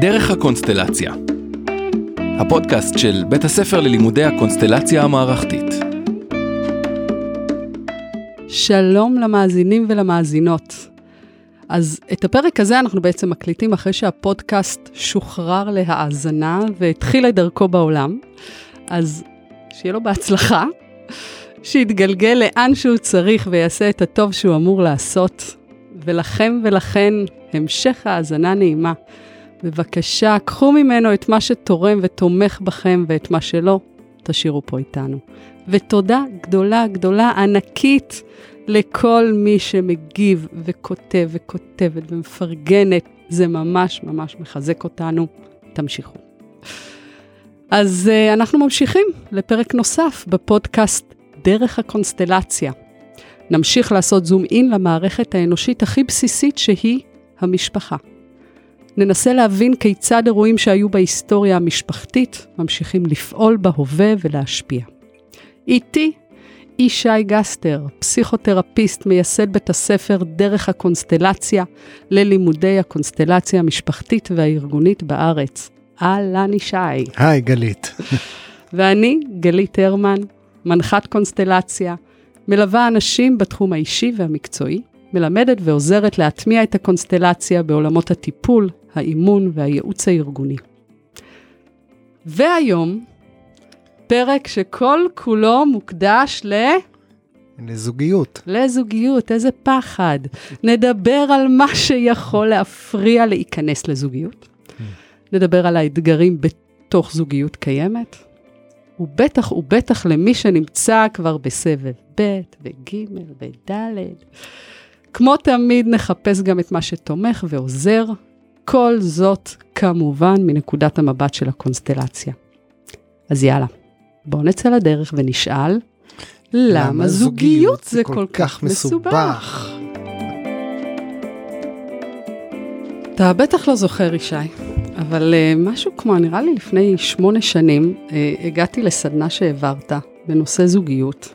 דרך הקונסטלציה. הפודקאסט של בית הספר ללימודי הקונסטלציה המערכתית. שלום למאזינים ולמאזינות. אז את הפרק הזה אנחנו בעצם מקליטים אחרי שהפודקאסט שוחרר להאזנה והתחיל את דרכו בעולם. אז שיהיה לו בהצלחה, שיתגלגל לאן שהוא צריך ויעשה את הטוב שהוא אמור לעשות. ולכם ולכן, המשך האזנה נעימה. בבקשה, קחו ממנו את מה שתורם ותומך בכם, ואת מה שלא, תשאירו פה איתנו. ותודה גדולה, גדולה, ענקית, לכל מי שמגיב וכותב וכותבת ומפרגנת. זה ממש ממש מחזק אותנו. תמשיכו. אז uh, אנחנו ממשיכים לפרק נוסף בפודקאסט דרך הקונסטלציה. נמשיך לעשות זום אין למערכת האנושית הכי בסיסית שהיא המשפחה. ננסה להבין כיצד אירועים שהיו בהיסטוריה המשפחתית ממשיכים לפעול בהווה ולהשפיע. איתי ישי גסטר, פסיכותרפיסט, מייסד בית הספר דרך הקונסטלציה ללימודי הקונסטלציה המשפחתית והארגונית בארץ. אהלן ישי. היי, גלית. ואני, גלית הרמן, מנחת קונסטלציה, מלווה אנשים בתחום האישי והמקצועי, מלמדת ועוזרת להטמיע את הקונסטלציה בעולמות הטיפול, האימון והייעוץ הארגוני. והיום, פרק שכל כולו מוקדש ל... לזוגיות. לזוגיות, איזה פחד. נדבר על מה שיכול להפריע להיכנס לזוגיות. נדבר על האתגרים בתוך זוגיות קיימת, ובטח ובטח למי שנמצא כבר בסבב ב' וג' וד'. כמו תמיד, נחפש גם את מה שתומך ועוזר. כל זאת, כמובן, מנקודת המבט של הקונסטלציה. אז יאללה, בואו נצא לדרך ונשאל, למה זוגיות זה כל כך מסובך? אתה בטח לא זוכר, ישי, אבל uh, משהו כמו, נראה לי לפני שמונה שנים, uh, הגעתי לסדנה שהעברת בנושא זוגיות.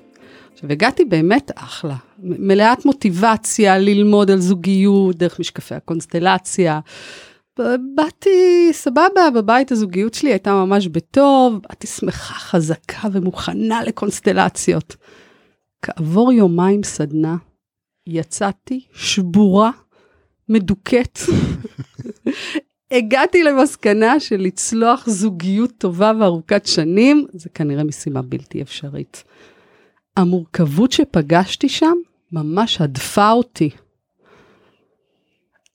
עכשיו, הגעתי באמת אחלה, מלאת מוטיבציה ללמוד על זוגיות דרך משקפי הקונסטלציה. באתי סבבה, בבית הזוגיות שלי הייתה ממש בטוב, באתי שמחה, חזקה ומוכנה לקונסטלציות. כעבור יומיים סדנה, יצאתי שבורה, מדוכאת. הגעתי למסקנה של לצלוח זוגיות טובה וארוכת שנים, זה כנראה משימה בלתי אפשרית. המורכבות שפגשתי שם ממש הדפה אותי.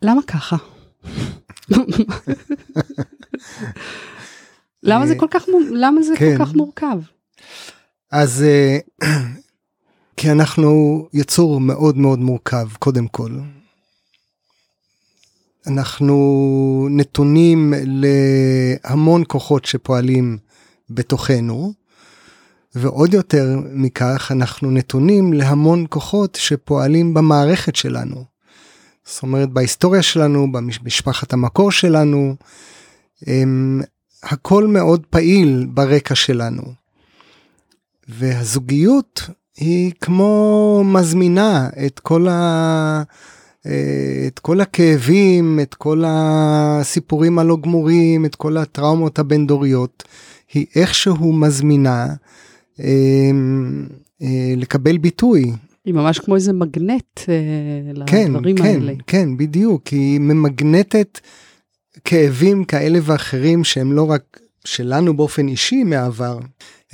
למה ככה? למה זה כל כך, למה זה כן. כל כך מורכב? אז אה, כי אנחנו יצור מאוד מאוד מורכב, קודם כל. אנחנו נתונים להמון כוחות שפועלים בתוכנו, ועוד יותר מכך, אנחנו נתונים להמון כוחות שפועלים במערכת שלנו. זאת אומרת, בהיסטוריה שלנו, במשפחת המקור שלנו, הם, הכל מאוד פעיל ברקע שלנו. והזוגיות היא כמו מזמינה את כל, ה, את כל הכאבים, את כל הסיפורים הלא גמורים, את כל הטראומות הבין-דוריות, היא איכשהו מזמינה לקבל ביטוי. היא ממש כמו איזה מגנט כן, לדברים כן, האלה. כן, בדיוק, היא ממגנטת כאבים כאלה ואחרים שהם לא רק שלנו באופן אישי מעבר,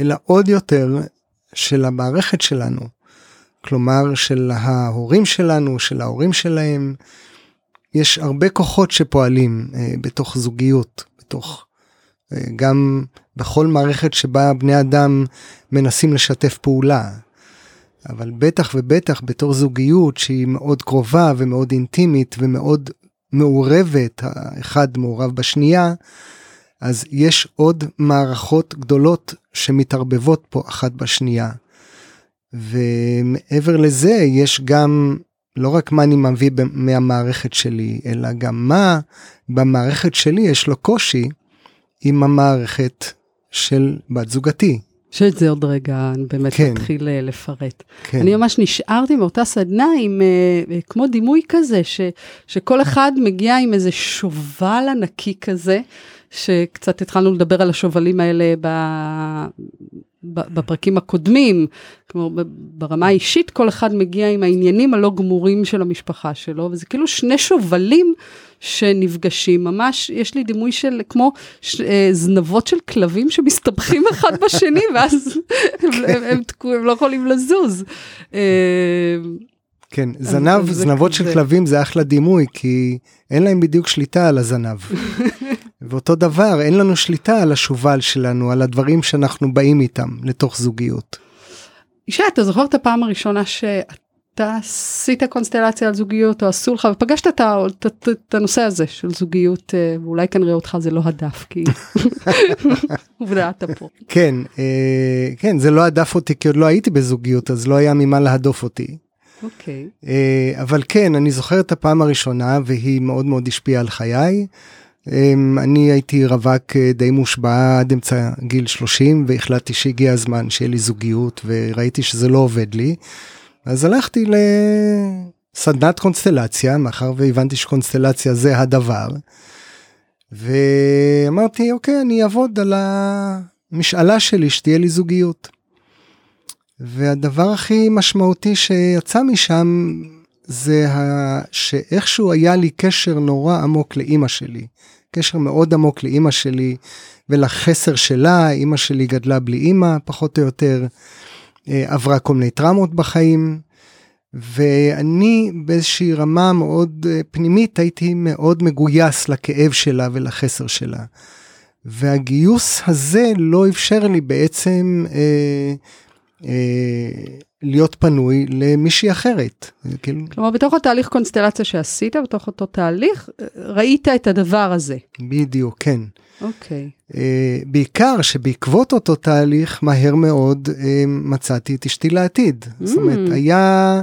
אלא עוד יותר של המערכת שלנו. כלומר, של ההורים שלנו, של ההורים שלהם. יש הרבה כוחות שפועלים אה, בתוך זוגיות, בתוך, אה, גם בכל מערכת שבה בני אדם מנסים לשתף פעולה. אבל בטח ובטח בתור זוגיות שהיא מאוד קרובה ומאוד אינטימית ומאוד מעורבת, האחד מעורב בשנייה, אז יש עוד מערכות גדולות שמתערבבות פה אחת בשנייה. ומעבר לזה יש גם לא רק מה אני מביא מהמערכת שלי, אלא גם מה במערכת שלי יש לו קושי עם המערכת של בת זוגתי, שאת זה עוד רגע באמת כן. נתחיל אה, לפרט. כן. אני ממש נשארתי מאותה סדנה עם אה, אה, כמו דימוי כזה, ש, שכל אחד מגיע עם איזה שובל ענקי כזה, שקצת התחלנו לדבר על השובלים האלה ב, בפרקים הקודמים. כלומר, ברמה האישית כל אחד מגיע עם העניינים הלא גמורים של המשפחה שלו, וזה כאילו שני שובלים שנפגשים, ממש יש לי דימוי של כמו ש, אה, זנבות של כלבים שמסתבכים אחד בשני, ואז הם, הם, הם, תקועים, הם לא יכולים לזוז. אה, כן, זנב, זנבות של. כלבים זה אחלה דימוי, כי אין להם בדיוק שליטה על הזנב. ואותו דבר, אין לנו שליטה על השובל שלנו, על הדברים שאנחנו באים איתם לתוך זוגיות. ישי, אתה זוכר את הפעם הראשונה שאתה עשית קונסטלציה על זוגיות, או עשו לך, ופגשת את, את, את, את הנושא הזה של זוגיות, אה, ואולי כנראה אותך זה לא הדף, כי עובדה, אתה פה. כן, אה, כן, זה לא הדף אותי, כי עוד לא הייתי בזוגיות, אז לא היה ממה להדוף אותי. אוקיי. אה, אבל כן, אני זוכר את הפעם הראשונה, והיא מאוד מאוד השפיעה על חיי. אה, אני הייתי רווק אה, די מושבע עד אמצע גיל 30, והחלטתי שהגיע הזמן שיהיה לי זוגיות, וראיתי שזה לא עובד לי. אז הלכתי לסדנת קונסטלציה, מאחר והבנתי שקונסטלציה זה הדבר. ואמרתי, אוקיי, אני אעבוד על המשאלה שלי, שתהיה לי זוגיות. והדבר הכי משמעותי שיצא משם זה ה... שאיכשהו היה לי קשר נורא עמוק לאימא שלי. קשר מאוד עמוק לאימא שלי ולחסר שלה, אימא שלי גדלה בלי אימא פחות או יותר, אה, עברה כל מיני טראומות בחיים, ואני באיזושהי רמה מאוד אה, פנימית הייתי מאוד מגויס לכאב שלה ולחסר שלה. והגיוס הזה לא אפשר לי בעצם אה, להיות פנוי למישהי אחרת. כאילו, כלומר, בתוך התהליך קונסטלציה שעשית, בתוך אותו תהליך, אה, ראית את הדבר הזה. בדיוק, כן. אוקיי. אה, בעיקר שבעקבות אותו תהליך, מהר מאוד אה, מצאתי את אשתי לעתיד. זאת אומרת, היה...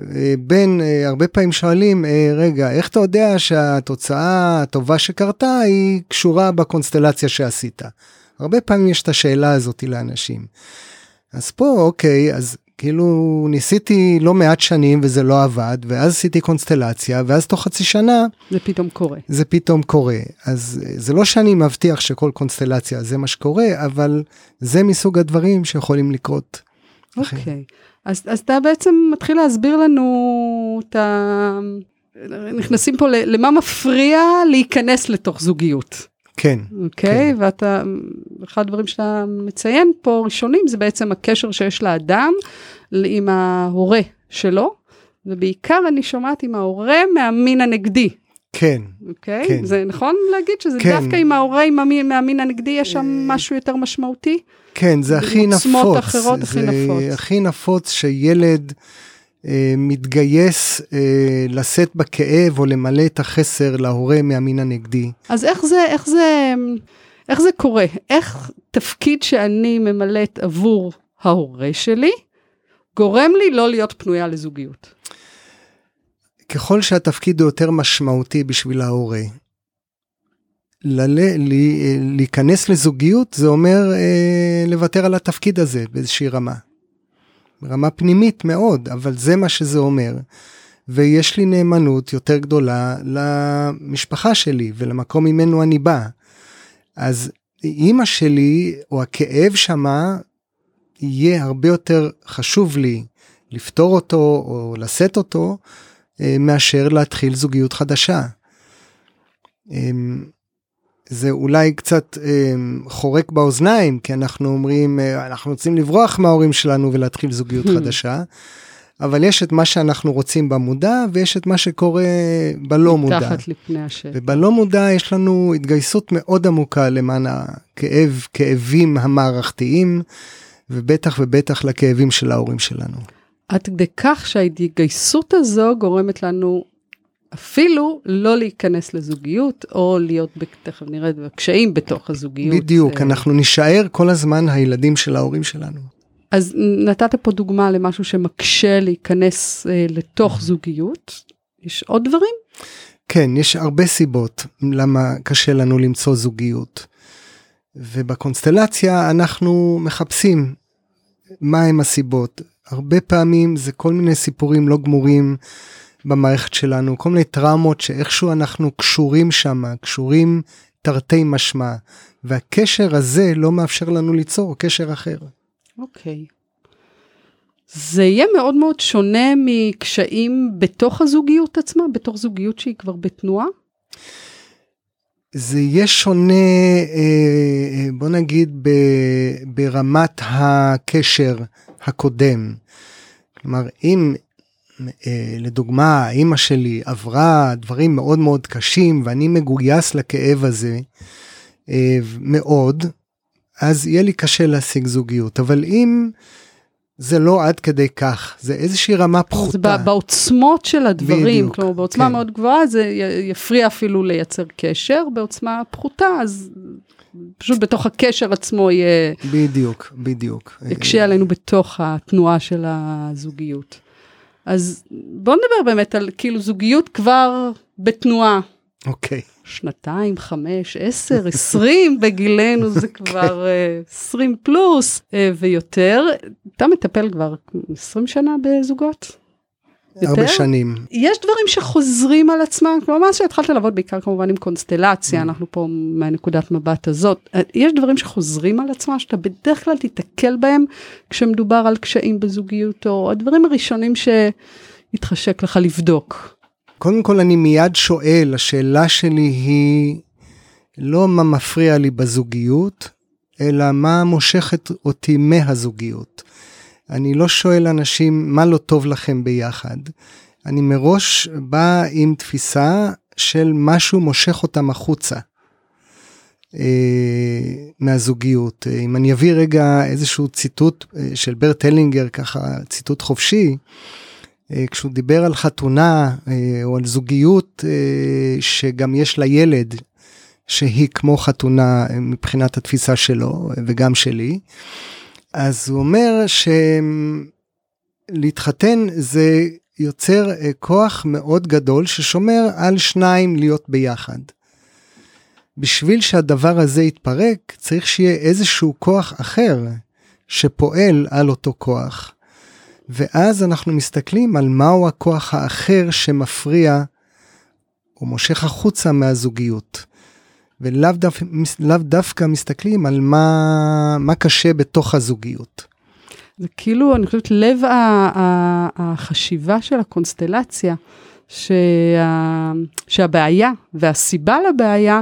אה, בין, אה, הרבה פעמים שואלים, אה, רגע, איך אתה יודע שהתוצאה הטובה שקרתה היא קשורה בקונסטלציה שעשית? הרבה פעמים יש את השאלה הזאת לאנשים. אז פה, אוקיי, אז כאילו ניסיתי לא מעט שנים וזה לא עבד, ואז עשיתי קונסטלציה, ואז תוך חצי שנה זה פתאום קורה. זה פתאום קורה. אז אה, זה לא שאני מבטיח שכל קונסטלציה זה מה שקורה, אבל זה מסוג הדברים שיכולים לקרות. אוקיי. אז, אז אתה בעצם מתחיל להסביר לנו את ה... נכנסים פה למה מפריע להיכנס לתוך זוגיות. כן, אוקיי? כן. ואתה, אחד הדברים שאתה מציין פה ראשונים זה בעצם הקשר שיש לאדם עם ההורה שלו, ובעיקר אני שומעת עם ההורה מהמין הנגדי. כן, אוקיי? כן. זה נכון להגיד שזה כן. דווקא עם ההורה עם המין, מהמין הנגדי יש שם משהו יותר משמעותי? כן, זה הכי נפוץ. אחרות הכי זה נפוץ. הכי נפוץ שילד אה, מתגייס אה, לשאת בכאב או למלא את החסר להורה מהמין הנגדי. אז איך זה, איך זה, איך זה קורה? איך תפקיד שאני ממלאת עבור ההורה שלי גורם לי לא להיות פנויה לזוגיות? ככל שהתפקיד הוא יותר משמעותי בשביל ההורה, ללה, לי, להיכנס לזוגיות זה אומר אה, לוותר על התפקיד הזה באיזושהי רמה. רמה פנימית מאוד, אבל זה מה שזה אומר. ויש לי נאמנות יותר גדולה למשפחה שלי ולמקום ממנו אני בא. אז אימא שלי או הכאב שמה יהיה הרבה יותר חשוב לי לפתור אותו או לשאת אותו אה, מאשר להתחיל זוגיות חדשה. זה אולי קצת אמ, חורק באוזניים כי אנחנו אומרים אה, אנחנו רוצים לברוח מההורים שלנו ולהתחיל זוגיות חדשה. אבל יש את מה שאנחנו רוצים במודע ויש את מה שקורה בלא מודע. מתחת לפני השטח. ובלא מודע יש לנו התגייסות מאוד עמוקה למען הכאב, כאבים המערכתיים, ובטח ובטח לכאבים של ההורים שלנו. עד כדי כך שההתגייסות הזו גורמת לנו אפילו לא להיכנס לזוגיות, או להיות, תכף נראה, בקשיים בתוך הזוגיות. בדיוק, אה, אנחנו נישאר כל הזמן הילדים של ההורים שלנו. אז נתת פה דוגמה למשהו שמקשה להיכנס אה, לתוך זוגיות. יש עוד דברים? כן, יש הרבה סיבות למה קשה לנו למצוא זוגיות. ובקונסטלציה אנחנו מחפשים מהם הסיבות. הרבה פעמים זה כל מיני סיפורים לא גמורים במערכת שלנו, כל מיני טראומות שאיכשהו אנחנו קשורים שם, קשורים תרתי משמע, והקשר הזה לא מאפשר לנו ליצור קשר אחר. אוקיי. Okay. זה יהיה מאוד מאוד שונה מקשיים בתוך הזוגיות עצמה, בתוך זוגיות שהיא כבר בתנועה? זה יהיה שונה, אה, אה, בוא נגיד, ברמת הקשר הקודם. כלומר, אם לדוגמה, אימא שלי עברה דברים מאוד מאוד קשים ואני מגויס לכאב הזה מאוד, אז יהיה לי קשה להשיג זוגיות. אבל אם זה לא עד כדי כך, זה איזושהי רמה פחותה. זה בעוצמות של הדברים, בדיוק, כלומר בעוצמה כן. מאוד גבוהה זה יפריע אפילו לייצר קשר, בעוצמה פחותה אז פשוט בתוך הקשר עצמו יהיה... בדיוק, בדיוק. יקשה עלינו בתוך התנועה של הזוגיות. אז בוא נדבר באמת על כאילו זוגיות כבר בתנועה. אוקיי. Okay. שנתיים, חמש, עשר, עשרים, בגילנו זה כבר כן. עשרים פלוס אה, ויותר. אתה מטפל כבר עשרים שנה בזוגות? הרבה שנים. יש דברים שחוזרים על עצמם, כלומר, מאז שהתחלת לעבוד בעיקר כמובן עם קונסטלציה, mm. אנחנו פה מהנקודת מבט הזאת, יש דברים שחוזרים על עצמם, שאתה בדרך כלל תיתקל בהם כשמדובר על קשיים בזוגיות, או הדברים הראשונים שהתחשק לך לבדוק. קודם כל אני מיד שואל, השאלה שלי היא לא מה מפריע לי בזוגיות, אלא מה מושך אותי מהזוגיות. אני לא שואל אנשים מה לא טוב לכם ביחד. אני מראש בא עם תפיסה של משהו מושך אותם החוצה. אה, מהזוגיות. אם אני אביא רגע איזשהו ציטוט אה, של ברט הלינגר, ככה ציטוט חופשי, אה, כשהוא דיבר על חתונה אה, או על זוגיות אה, שגם יש לה ילד שהיא כמו חתונה מבחינת התפיסה שלו וגם שלי, אז הוא אומר שלהתחתן זה יוצר כוח מאוד גדול ששומר על שניים להיות ביחד. בשביל שהדבר הזה יתפרק צריך שיהיה איזשהו כוח אחר שפועל על אותו כוח. ואז אנחנו מסתכלים על מהו הכוח האחר שמפריע או מושך החוצה מהזוגיות. ולאו דו, לא דווקא מסתכלים על מה, מה קשה בתוך הזוגיות. זה כאילו, אני חושבת, לב החשיבה של הקונסטלציה, שה, שהבעיה והסיבה לבעיה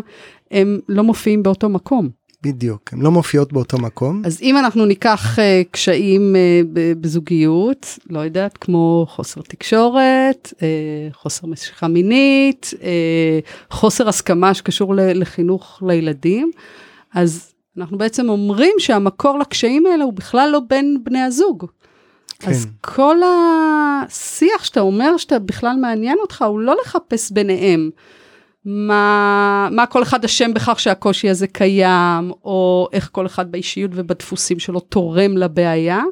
הם לא מופיעים באותו מקום. בדיוק, הן לא מופיעות באותו מקום. אז אם אנחנו ניקח uh, קשיים uh, בזוגיות, לא יודעת, כמו חוסר תקשורת, uh, חוסר משיכה מינית, uh, חוסר הסכמה שקשור לחינוך לילדים, אז אנחנו בעצם אומרים שהמקור לקשיים האלה הוא בכלל לא בין בני הזוג. כן. אז כל השיח שאתה אומר שאתה בכלל מעניין אותך, הוא לא לחפש ביניהם. מה, מה כל אחד אשם בכך שהקושי הזה קיים, או איך כל אחד באישיות ובדפוסים שלו תורם לבעיה,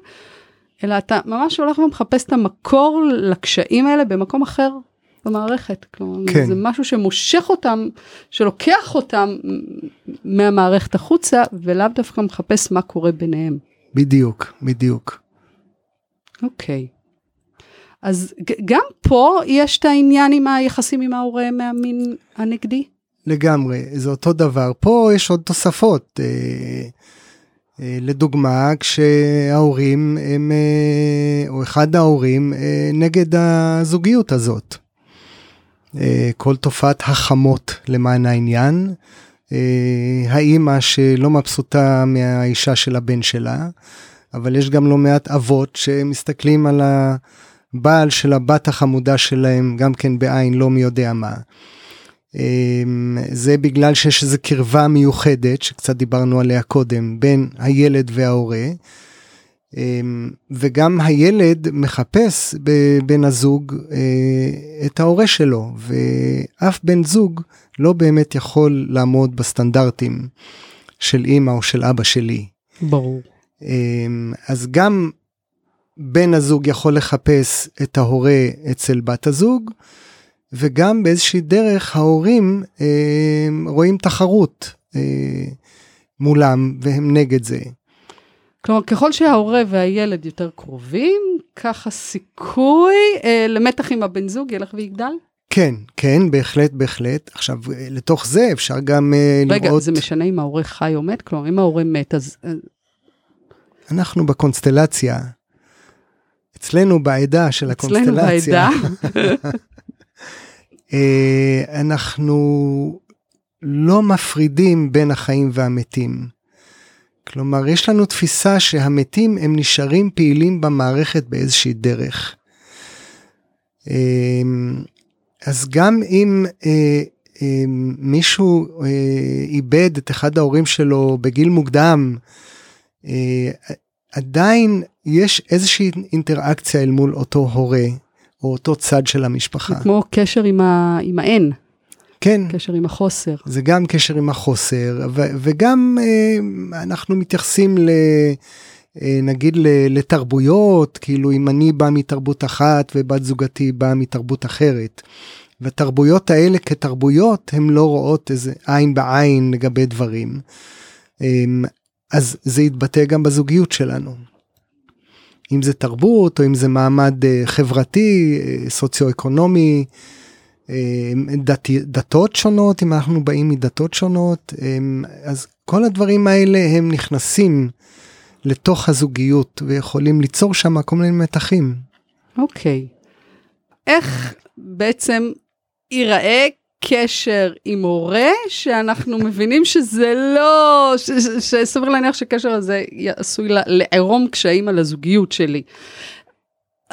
אלא אתה ממש הולך ומחפש את המקור לקשיים האלה במקום אחר במערכת. כלומר, כן. זה משהו שמושך אותם, שלוקח אותם מהמערכת החוצה, ולאו דווקא מחפש מה קורה ביניהם. בדיוק, בדיוק. אוקיי. Okay. אז גם פה יש את העניין עם היחסים עם ההורה מהמין הנגדי? לגמרי, זה אותו דבר. פה יש עוד תוספות. אה, אה, לדוגמה, כשההורים הם, אה, או אחד ההורים נגד הזוגיות הזאת. כל תופעת החמות למען העניין. האימא שלא מבסוטה מהאישה של הבן שלה, אבל יש גם לא מעט אבות שמסתכלים על ה... בעל של הבת החמודה שלהם, גם כן בעין לא מי יודע מה. אמ, זה בגלל שיש איזו קרבה מיוחדת, שקצת דיברנו עליה קודם, בין הילד וההורה. אמ, וגם הילד מחפש בבן הזוג אה, את ההורה שלו, ואף בן זוג לא באמת יכול לעמוד בסטנדרטים של אימא או של אבא שלי. ברור. אמ, אז גם בן הזוג יכול לחפש את ההורה אצל בת הזוג, וגם באיזושהי דרך ההורים אה, רואים תחרות. אה, מולם והם נגד זה. כלומר, ככל שההורה והילד יותר קרובים, כך הסיכוי אה, למתח עם הבן זוג ילך ויגדל? כן, כן, בהחלט, בהחלט. עכשיו, אה, לתוך זה אפשר גם אה, רגע, לראות... רגע, זה משנה אם ההורה חי או מת? כלומר, אם ההורה מת, אז... אה, אנחנו בקונסטלציה, אצלנו בעדה של הקונסטלציה, אצלנו בעדה, אה, אנחנו לא מפרידים בין החיים והמתים. כלומר, יש לנו תפיסה שהמתים הם נשארים פעילים במערכת באיזושהי דרך. אה, אז גם אם אה, מישהו איבד את אחד ההורים שלו בגיל מוקדם, עדיין יש איזושהי אינטראקציה אל מול אותו הורה או אותו צד של המשפחה. זה כמו קשר עם, ה... עם האין. כן. קשר עם החוסר. זה גם קשר עם החוסר, ו- וגם אה, אנחנו מתייחסים ל... אה, נגיד לתרבויות, כאילו אם אני בא מתרבות אחת ובת זוגתי באה מתרבות אחרת. והתרבויות האלה כתרבויות הן לא רואות איזה עין בעין לגבי דברים. אז זה יתבטא גם בזוגיות שלנו. אם זה תרבות או אם זה מעמד אה, חברתי, אה, סוציו-אקונומי, אה, דת, דתות שונות, אם אנחנו באים מדתות שונות, אז כל הדברים האלה הם נכנסים לתוך הזוגיות ויכולים ליצור שם כל מיני מתחים. אוקיי. Okay. איך בעצם ייראה קשר עם הורה, שאנחנו מבינים שזה לא, שסביר להניח שקשר הזה עשוי לערום קשיים על הזוגיות שלי.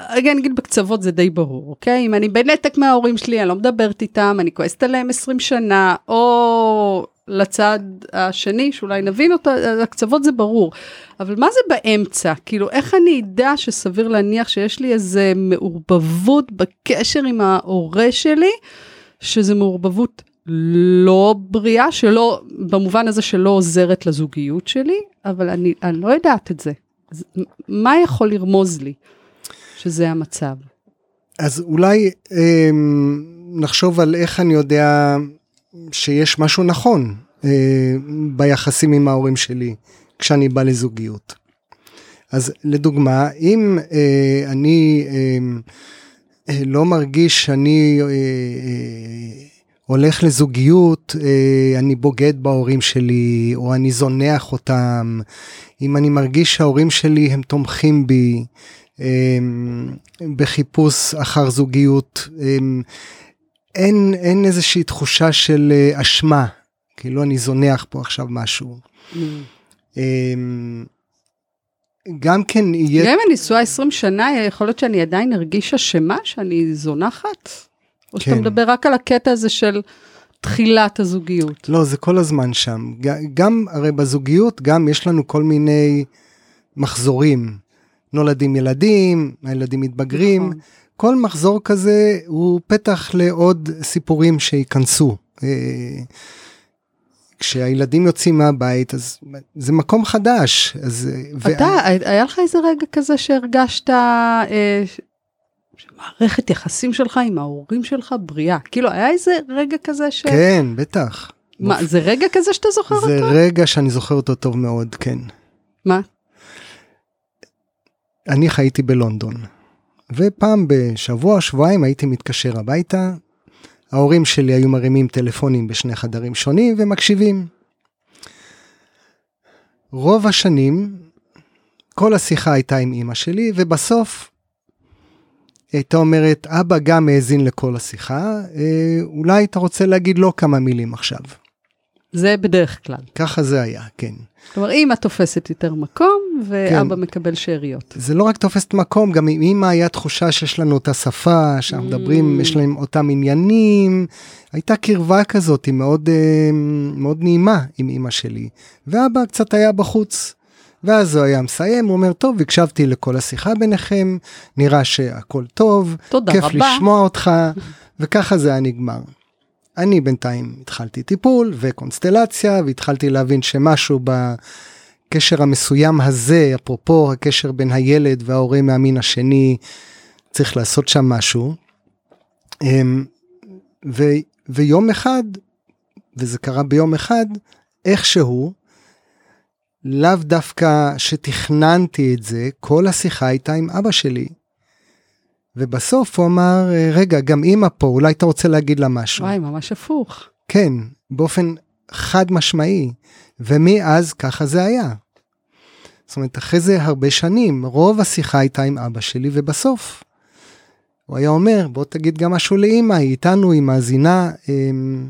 רגע, אני אגיד בקצוות זה די ברור, אוקיי? אם אני בנתק מההורים שלי, אני לא מדברת איתם, אני כועסת עליהם 20 שנה, או לצד השני, שאולי נבין אותו, הקצוות זה ברור. אבל מה זה באמצע? כאילו, איך אני אדע שסביר להניח שיש לי איזה מעורבבות בקשר עם ההורה שלי? שזה מעורבבות לא בריאה, שלא, במובן הזה שלא עוזרת לזוגיות שלי, אבל אני, אני לא יודעת את זה. אז מה יכול לרמוז לי שזה המצב? אז אולי אה, נחשוב על איך אני יודע שיש משהו נכון אה, ביחסים עם ההורים שלי כשאני בא לזוגיות. אז לדוגמה, אם אה, אני אה, לא מרגיש שאני אה, אה, הולך לזוגיות, אני בוגד בהורים שלי, או אני זונח אותם, אם אני מרגיש שההורים שלי הם תומכים בי, בחיפוש אחר זוגיות, אין, אין איזושהי תחושה של אשמה, כאילו אני זונח פה עכשיו משהו. Mm. גם כן יהיה... גם אם אני נשואה 20 שנה, יכול להיות שאני עדיין ארגיש אשמה שאני זונחת? או שאתה כן. מדבר רק על הקטע הזה של תחילת הזוגיות? לא, זה כל הזמן שם. גם, הרי בזוגיות, גם יש לנו כל מיני מחזורים. נולדים ילדים, הילדים מתבגרים. נכון. כל מחזור כזה הוא פתח לעוד סיפורים שייכנסו. כשהילדים יוצאים מהבית אז זה מקום חדש אז אתה ו... היה לך איזה רגע כזה שהרגשת אה, מערכת יחסים שלך עם ההורים שלך בריאה כאילו היה איזה רגע כזה ש... כן בטח. מה זה רגע כזה שאתה זוכר זה אותו? זה רגע שאני זוכר אותו טוב מאוד כן. מה? אני חייתי בלונדון ופעם בשבוע שבועיים הייתי מתקשר הביתה ההורים שלי היו מרימים טלפונים בשני חדרים שונים ומקשיבים. רוב השנים, כל השיחה הייתה עם אימא שלי, ובסוף הייתה אומרת, אבא גם האזין לכל השיחה, אה, אולי אתה רוצה להגיד לו כמה מילים עכשיו. זה בדרך כלל. ככה זה היה, כן. כלומר, אימא תופסת יותר מקום, ואבא כן. מקבל שאריות. זה לא רק תופסת מקום, גם עם אימא היה תחושה שיש לנו את השפה, שאנחנו mm. מדברים, יש להם אותם עניינים. הייתה קרבה כזאת, היא מאוד, אה, מאוד נעימה עם אימא שלי. ואבא קצת היה בחוץ. ואז הוא היה מסיים, הוא אומר, טוב, הקשבתי לכל השיחה ביניכם, נראה שהכל טוב, תודה כיף רבה. לשמוע אותך, וככה זה היה נגמר. אני בינתיים התחלתי טיפול וקונסטלציה והתחלתי להבין שמשהו בקשר המסוים הזה, אפרופו הקשר בין הילד וההורה מהמין השני, צריך לעשות שם משהו. אמ, ו, ויום אחד, וזה קרה ביום אחד, איכשהו, לאו דווקא שתכננתי את זה, כל השיחה הייתה עם אבא שלי. ובסוף הוא אמר, רגע, גם אמא פה, אולי אתה רוצה להגיד לה משהו. וואי, ממש הפוך. כן, באופן חד משמעי. ומאז ככה זה היה. זאת אומרת, אחרי זה הרבה שנים, רוב השיחה הייתה עם אבא שלי, ובסוף הוא היה אומר, בוא תגיד גם משהו לאימא, היא איתנו, היא מאזינה. אמ,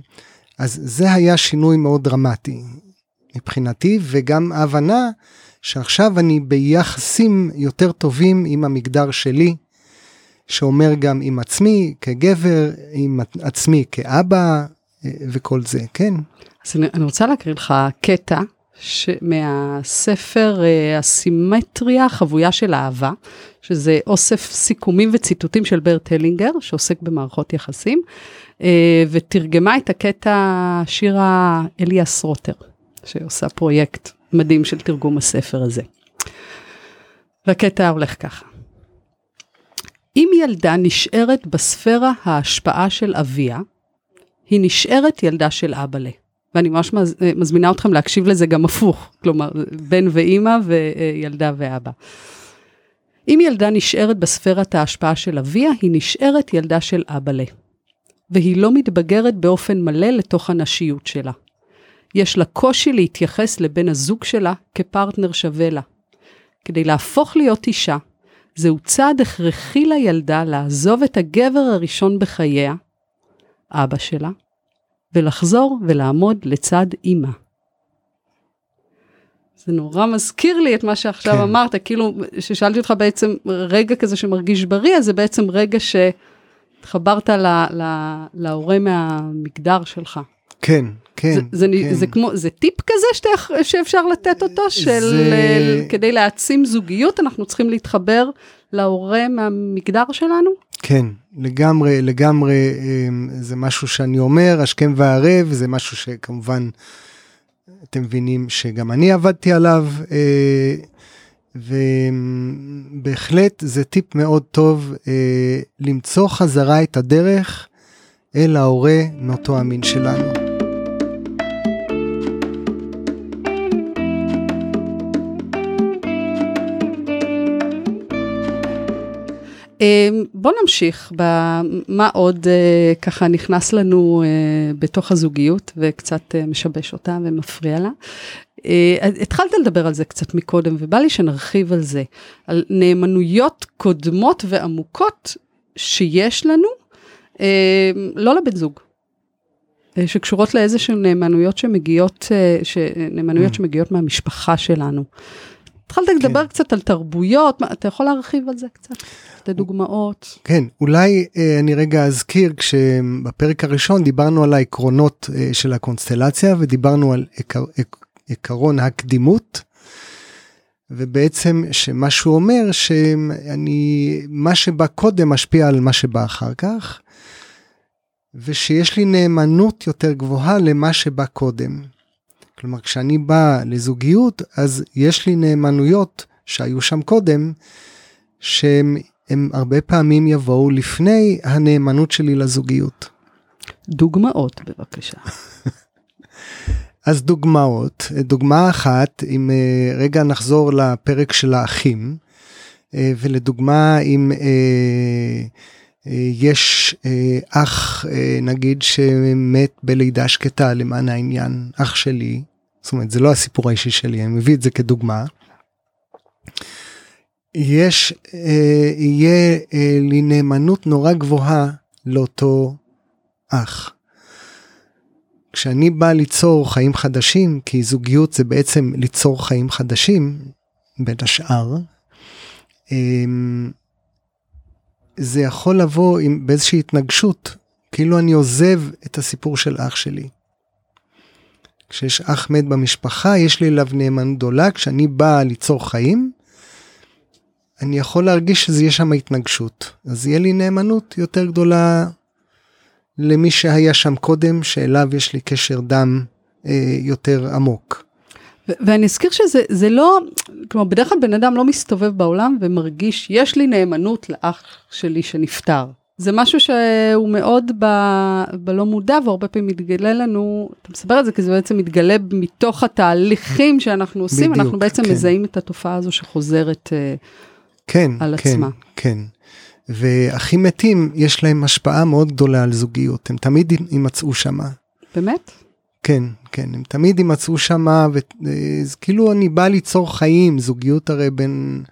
אז זה היה שינוי מאוד דרמטי מבחינתי, וגם ההבנה שעכשיו אני ביחסים יותר טובים עם המגדר שלי, שאומר גם עם עצמי כגבר, עם עצמי כאבא אה, וכל זה, כן. אז אני, אני רוצה להקריא לך קטע ש... מהספר uh, הסימטריה, חבויה של אהבה, שזה אוסף סיכומים וציטוטים של ברט הלינגר, שעוסק במערכות יחסים, uh, ותרגמה את הקטע שירה אליאס רוטר, שעושה פרויקט מדהים של תרגום הספר הזה. והקטע הולך ככה. אם ילדה נשארת בספירה ההשפעה של אביה, היא נשארת ילדה של אבאלה. ואני ממש מזמינה אתכם להקשיב לזה גם הפוך, כלומר, בן ואימא וילדה ואבא. אם ילדה נשארת בספירת ההשפעה של אביה, היא נשארת ילדה של אבאלה. והיא לא מתבגרת באופן מלא לתוך הנשיות שלה. יש לה קושי להתייחס לבן הזוג שלה כפרטנר שווה לה. כדי להפוך להיות אישה, זהו צעד הכרחי לילדה לעזוב את הגבר הראשון בחייה, אבא שלה, ולחזור ולעמוד לצד אימא. זה נורא מזכיר לי את מה שעכשיו כן. אמרת, כאילו, ששאלתי אותך בעצם, רגע כזה שמרגיש בריא, אז זה בעצם רגע שהתחברת להורה מהמגדר שלך. כן, כן. זה, זה, כן. זה כמו, זה טיפ כזה שאתה, שאפשר לתת אותו, של זה... כדי להעצים זוגיות, אנחנו צריכים להתחבר להורה מהמגדר שלנו? כן, לגמרי, לגמרי, אמ, זה משהו שאני אומר, השכם והערב, זה משהו שכמובן, אתם מבינים שגם אני עבדתי עליו, אה, ובהחלט זה טיפ מאוד טוב אה, למצוא חזרה את הדרך אל ההורה מאותו המין שלנו. בוא נמשיך במה עוד אה, ככה נכנס לנו אה, בתוך הזוגיות וקצת אה, משבש אותה ומפריע לה. התחלת לדבר על זה קצת מקודם ובא לי שנרחיב על זה, על נאמנויות קודמות ועמוקות שיש לנו, לא לבן זוג. שקשורות לאיזה שהן נאמנויות שמגיעות, נאמנויות mm. שמגיעות מהמשפחה שלנו. התחלת כן. לדבר קצת על תרבויות, מה, אתה יכול להרחיב על זה קצת? לדוגמאות. כן, אולי אה, אני רגע אזכיר כשבפרק הראשון דיברנו על העקרונות אה, של הקונסטלציה ודיברנו על עקר, עקרון הקדימות. ובעצם שמה שהוא אומר שאני מה שבא קודם משפיע על מה שבא אחר כך. ושיש לי נאמנות יותר גבוהה למה שבא קודם. כלומר, כשאני בא לזוגיות, אז יש לי נאמנויות שהיו שם קודם, שהם הרבה פעמים יבואו לפני הנאמנות שלי לזוגיות. דוגמאות, בבקשה. אז דוגמאות, דוגמה אחת, אם אה, רגע נחזור לפרק של האחים, אה, ולדוגמה אם אה, יש אח נגיד שמת בלידה שקטה למען העניין, אח שלי, זאת אומרת זה לא הסיפור האישי שלי, אני מביא את זה כדוגמה. יש, יהיה לי נאמנות נורא גבוהה לאותו אח. כשאני בא ליצור חיים חדשים, כי זוגיות זה בעצם ליצור חיים חדשים, בין השאר, זה יכול לבוא עם, באיזושהי התנגשות, כאילו אני עוזב את הסיפור של אח שלי. כשיש אח מת במשפחה, יש לי אליו נאמנות גדולה, כשאני בא ליצור חיים, אני יכול להרגיש שזה שם התנגשות. אז יהיה לי נאמנות יותר גדולה למי שהיה שם קודם, שאליו יש לי קשר דם אה, יותר עמוק. ואני אזכיר שזה לא, כלומר בדרך כלל בן אדם לא מסתובב בעולם ומרגיש, יש לי נאמנות לאח שלי שנפטר. זה משהו שהוא מאוד ב, בלא מודע והרבה פעמים מתגלה לנו, אתה מספר את זה כי זה בעצם מתגלה מתוך התהליכים שאנחנו עושים, בדיוק, אנחנו בעצם כן. מזהים את התופעה הזו שחוזרת אה, כן, על כן, עצמה. כן. והכי מתים, יש להם השפעה מאוד גדולה על זוגיות, הם תמיד יימצאו שמה. באמת? כן, כן, הם תמיד יימצאו שמה, וכאילו אני בא ליצור חיים, זוגיות הרי בין,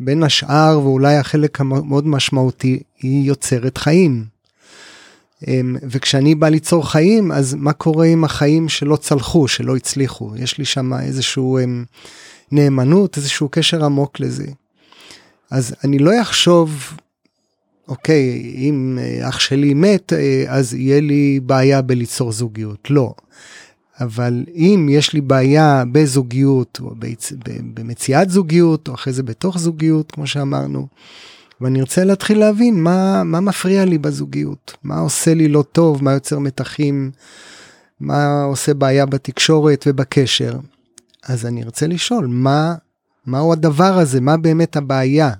בין השאר, ואולי החלק המאוד משמעותי, היא יוצרת חיים. אמ, וכשאני בא ליצור חיים, אז מה קורה עם החיים שלא צלחו, שלא הצליחו? יש לי שם איזשהו אמ, נאמנות, איזשהו קשר עמוק לזה. אז אני לא אחשוב, אוקיי, אם אה, אח שלי מת, אה, אז יהיה לי בעיה בליצור זוגיות. לא. אבל אם יש לי בעיה בזוגיות, או ביצ... במציאת זוגיות, או אחרי זה בתוך זוגיות, כמו שאמרנו, ואני רוצה להתחיל להבין מה, מה מפריע לי בזוגיות, מה עושה לי לא טוב, מה יוצר מתחים, מה עושה בעיה בתקשורת ובקשר. אז אני רוצה לשאול, מה, מהו הדבר הזה, מה באמת הבעיה?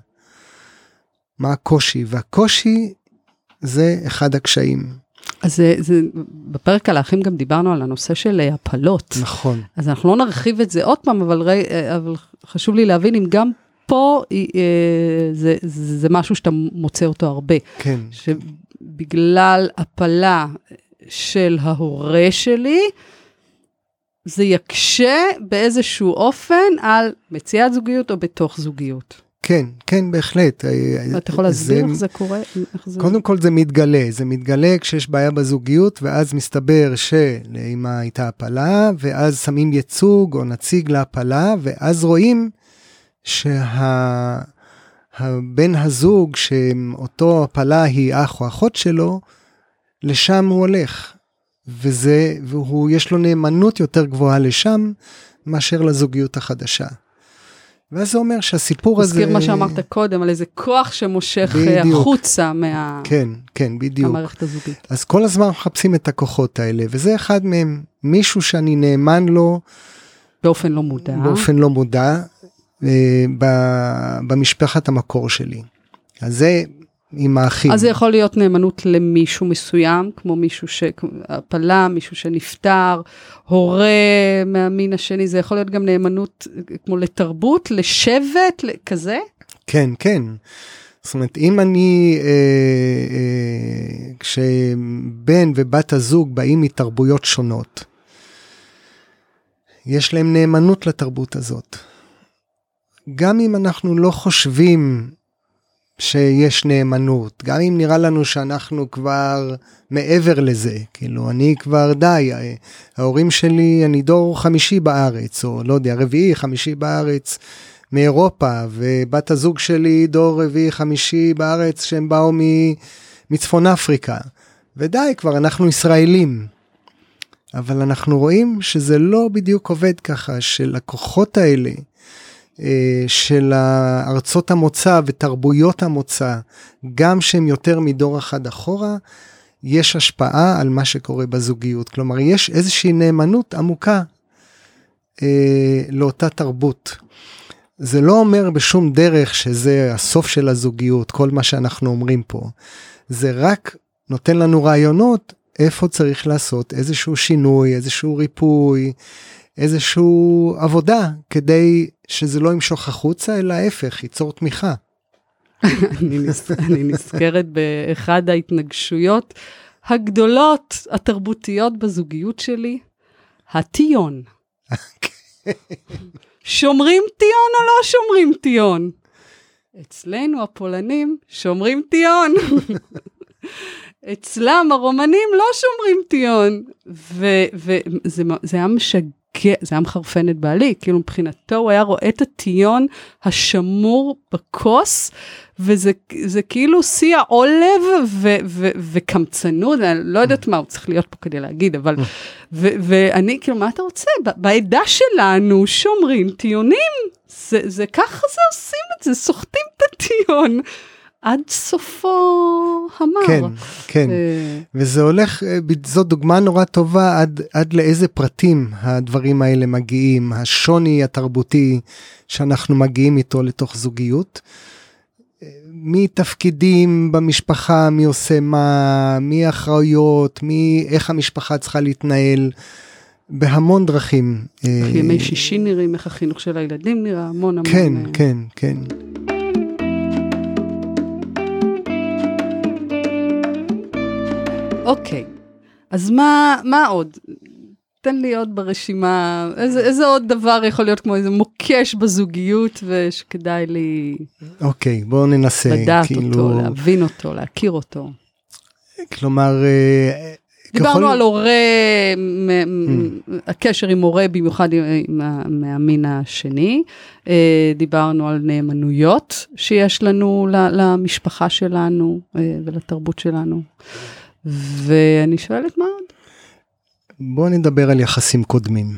מה הקושי? והקושי זה אחד הקשיים. אז זה, זה, בפרק על האחים גם דיברנו על הנושא של אה, הפלות. נכון. אז אנחנו לא נרחיב את זה עוד פעם, אבל, רי, אה, אבל חשוב לי להבין אם גם פה אה, זה, זה משהו שאתה מוצא אותו הרבה. כן. שבגלל הפלה של ההורה שלי, זה יקשה באיזשהו אופן על מציאת זוגיות או בתוך זוגיות. כן, כן, בהחלט. אתה יכול להסביר איך זה קורה? איך זה... קודם כל זה מתגלה, זה מתגלה כשיש בעיה בזוגיות, ואז מסתבר שלאמא הייתה הפלה, ואז שמים ייצוג או נציג להפלה, ואז רואים שהבן הזוג, שאותו הפלה היא אח או אחות שלו, לשם הוא הולך. וזה, והוא, יש לו נאמנות יותר גבוהה לשם, מאשר לזוגיות החדשה. ואז זה אומר שהסיפור הזה... מזכיר מה שאמרת קודם, על איזה כוח שמושך בדיוק. החוצה מה... כן, כן, בדיוק. המערכת הזוגית. אז כל הזמן מחפשים את הכוחות האלה, וזה אחד מהם, מישהו שאני נאמן לו. באופן לא מודע. באופן לא מודע, אה, במשפחת המקור שלי. אז זה עם האחים. אז זה יכול להיות נאמנות למישהו מסוים, כמו מישהו שהפלה, מישהו שנפטר, הורה מהמין השני, זה יכול להיות גם נאמנות כמו לתרבות, לשבט, כזה? כן, כן. זאת אומרת, אם אני, אה, אה, כשבן ובת הזוג באים מתרבויות שונות, יש להם נאמנות לתרבות הזאת. גם אם אנחנו לא חושבים שיש נאמנות, גם אם נראה לנו שאנחנו כבר מעבר לזה, כאילו אני כבר די, ההורים שלי, אני דור חמישי בארץ, או לא יודע, רביעי, חמישי בארץ מאירופה, ובת הזוג שלי דור רביעי, חמישי בארץ שהם באו מצפון אפריקה, ודי, כבר אנחנו ישראלים. אבל אנחנו רואים שזה לא בדיוק עובד ככה, שלקוחות האלה, של ארצות המוצא ותרבויות המוצא, גם שהם יותר מדור אחד אחורה, יש השפעה על מה שקורה בזוגיות. כלומר, יש איזושהי נאמנות עמוקה אה, לאותה תרבות. זה לא אומר בשום דרך שזה הסוף של הזוגיות, כל מה שאנחנו אומרים פה. זה רק נותן לנו רעיונות איפה צריך לעשות איזשהו שינוי, איזשהו ריפוי, איזשהו עבודה כדי שזה לא ימשוך החוצה, אלא ההפך, ייצור תמיכה. אני, נז... אני נזכרת באחד ההתנגשויות הגדולות התרבותיות בזוגיות שלי, הטיון. שומרים טיון או לא שומרים טיון? אצלנו הפולנים שומרים טיון. אצלם הרומנים לא שומרים טיון. וזה היה משגע. זה היה מחרפן את בעלי, כאילו מבחינתו הוא היה רואה את הטיון השמור בכוס, וזה כאילו שיא העולב וקמצנות, אני לא יודעת מה הוא צריך להיות פה כדי להגיד, אבל, ואני כאילו, מה אתה רוצה? בעדה שלנו שומרים טיונים, זה, זה ככה זה עושים את זה, סוחטים את הטיון. עד סופו המר. כן, כן, ו... וזה הולך, זו דוגמה נורא טובה עד, עד לאיזה פרטים הדברים האלה מגיעים, השוני התרבותי שאנחנו מגיעים איתו לתוך זוגיות. מי תפקידים במשפחה, מי עושה מה, מי אחראויות, מי, איך המשפחה צריכה להתנהל, בהמון דרכים. איך ימי שישי נראים, איך החינוך של הילדים נראה, המון המון. כן, כן, כן. אוקיי, אז מה, מה עוד? תן לי עוד ברשימה, איזה, איזה עוד דבר יכול להיות כמו איזה מוקש בזוגיות ושכדאי לי אוקיי, בואו ננסה. לדעת כאילו, אותו, להבין אותו, להכיר אותו. כלומר, אה, דיברנו ככל- על הורה, מ- הקשר עם הורה, במיוחד עם- מהמין השני. אה, דיברנו על נאמנויות שיש לנו למשפחה שלנו אה, ולתרבות שלנו. ואני שואלת מה עוד? בואו נדבר על יחסים קודמים.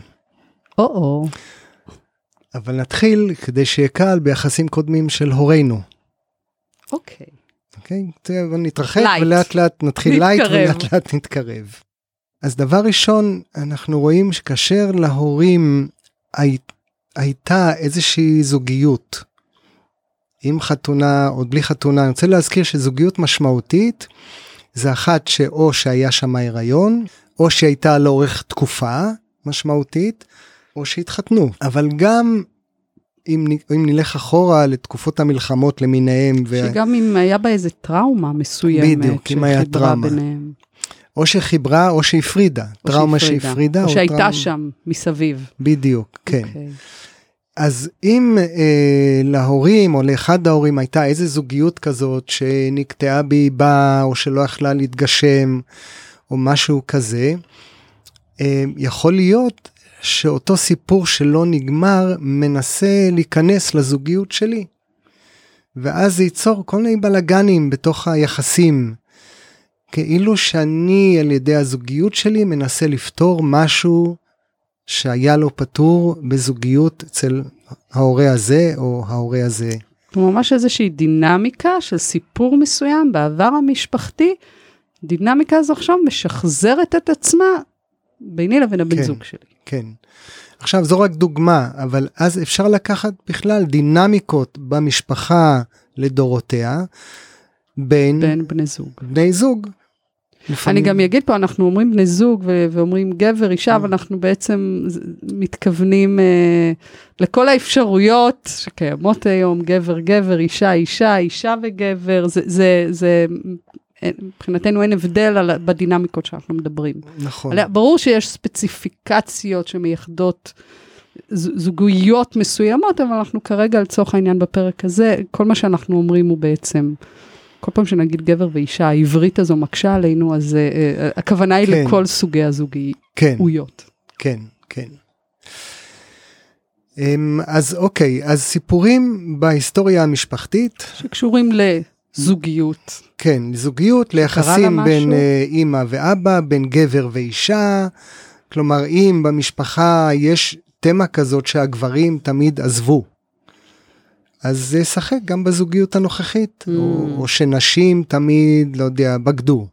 או-או, אבל נתחיל, כדי שיהיה קל, ביחסים קודמים של הורינו. אוקיי. אוקיי? בוא נתרחק light. ולאט לאט נתחיל light. ולאט לאט נתקרב. אז דבר ראשון, אנחנו רואים שכאשר להורים הי, הייתה איזושהי זוגיות, עם חתונה או בלי חתונה, אני רוצה להזכיר שזוגיות משמעותית זה אחת שאו שהיה שם הריון, או שהייתה לאורך תקופה משמעותית, או שהתחתנו. אבל גם אם, אם נלך אחורה לתקופות המלחמות למיניהם, ו... שגם אם היה בה איזה טראומה מסוימת, בדיוק, אם היה טראומה. ביניהם. או שחיברה או שהפרידה, או טראומה שהפרידה, שהפרידה. או שהייתה טראומה- שם מסביב. בדיוק, כן. אוקיי. אז אם אה, להורים או לאחד ההורים הייתה איזה זוגיות כזאת שנקטעה באיבה או שלא יכלה להתגשם או משהו כזה, אה, יכול להיות שאותו סיפור שלא נגמר מנסה להיכנס לזוגיות שלי. ואז זה ייצור כל מיני בלאגנים בתוך היחסים. כאילו שאני על ידי הזוגיות שלי מנסה לפתור משהו שהיה לו פתור בזוגיות אצל ההורה הזה או ההורה הזה. ממש איזושהי דינמיקה של סיפור מסוים בעבר המשפחתי, דינמיקה הזו עכשיו משחזרת את עצמה ביני לבין הבן כן. זוג שלי. כן. עכשיו זו רק דוגמה, אבל אז אפשר לקחת בכלל דינמיקות במשפחה לדורותיה בין בין בני זוג. בני זוג. אני לפעמים- גם אגיד פה, אנחנו אומרים בני זוג ו- ואומרים גבר, אישה, אבל אנחנו בעצם מתכוונים אה, לכל האפשרויות שקיימות היום, גבר, גבר, אישה, אישה, אישה וגבר, זה, זה, זה, אין- מבחינתנו אין הבדל על, בדינמיקות שאנחנו מדברים. נכון. עליה- ברור שיש ספציפיקציות שמייחדות זוגויות מסוימות, אבל אנחנו כרגע לצורך העניין בפרק הזה, כל מה שאנחנו אומרים הוא בעצם, כל פעם שנגיד גבר ואישה, העברית הזו מקשה עלינו, אז uh, uh, הכוונה היא כן. לכל סוגי הזוגיות. כן, כן, כן. אמ, אז אוקיי, אז סיפורים בהיסטוריה המשפחתית, שקשורים לזוגיות. כן, זוגיות, ליחסים בין? אה, אימא ואבא, בין גבר ואישה, כלומר אם במשפחה יש תמה כזאת שהגברים תמיד עזבו, אז זה ישחק גם בזוגיות הנוכחית, Mm. או, או שנשים תמיד, לא יודע, בגדו.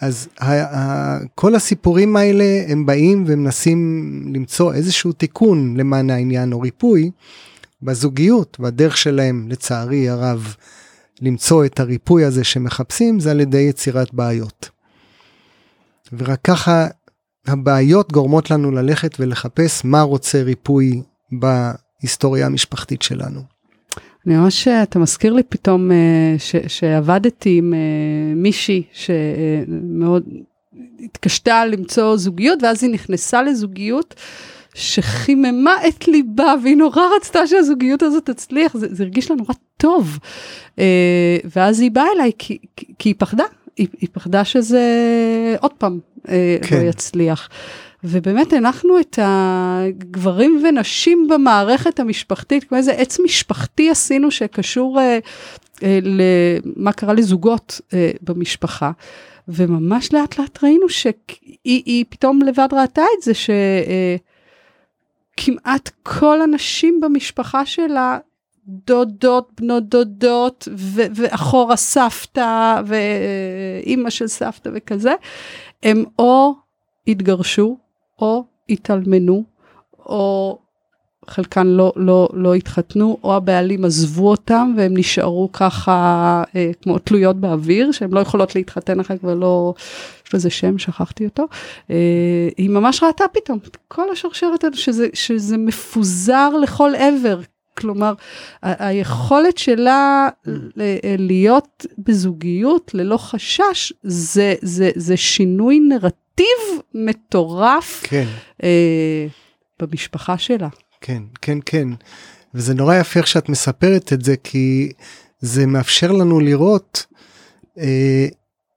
אז ה- ה- כל הסיפורים האלה הם באים ומנסים למצוא איזשהו תיקון למען העניין או ריפוי בזוגיות, והדרך שלהם לצערי הרב למצוא את הריפוי הזה שמחפשים זה על ידי יצירת בעיות. ורק ככה הבעיות גורמות לנו ללכת ולחפש מה רוצה ריפוי בהיסטוריה המשפחתית שלנו. אני ממש, אתה מזכיר לי פתאום אה, ש, שעבדתי עם אה, מישהי שמאוד התקשתה למצוא זוגיות, ואז היא נכנסה לזוגיות שחיממה את ליבה, והיא נורא רצתה שהזוגיות הזאת תצליח, זה, זה הרגיש לה נורא טוב. אה, ואז היא באה אליי כי, כי, כי היא פחדה, היא, היא פחדה שזה עוד פעם אה, כן. לא יצליח. ובאמת הנחנו את הגברים ונשים במערכת המשפחתית, כמו איזה עץ משפחתי עשינו שקשור אה, אה, למה קרה לזוגות אה, במשפחה. וממש לאט לאט ראינו שהיא היא פתאום לבד ראתה את זה, שכמעט כל הנשים במשפחה שלה, דודות, בנות דודות, ו- ואחורה סבתא, ואימא של סבתא וכזה, הם או התגרשו, או התאלמנו, או חלקן לא, לא, לא התחתנו, או הבעלים עזבו אותם והם נשארו ככה אה, כמו תלויות באוויר, שהן לא יכולות להתחתן אחר כך ולא, יש לזה שם, שכחתי אותו. אה, היא ממש ראתה פתאום את כל השרשרת הזאת, שזה, שזה מפוזר לכל עבר. כלומר, ה- היכולת שלה ל- להיות בזוגיות ללא חשש, זה, זה, זה שינוי נרטיב מטורף כן, אה, במשפחה שלה. כן, כן, כן. וזה נורא יפה איך שאת מספרת את זה, כי זה מאפשר לנו לראות אה,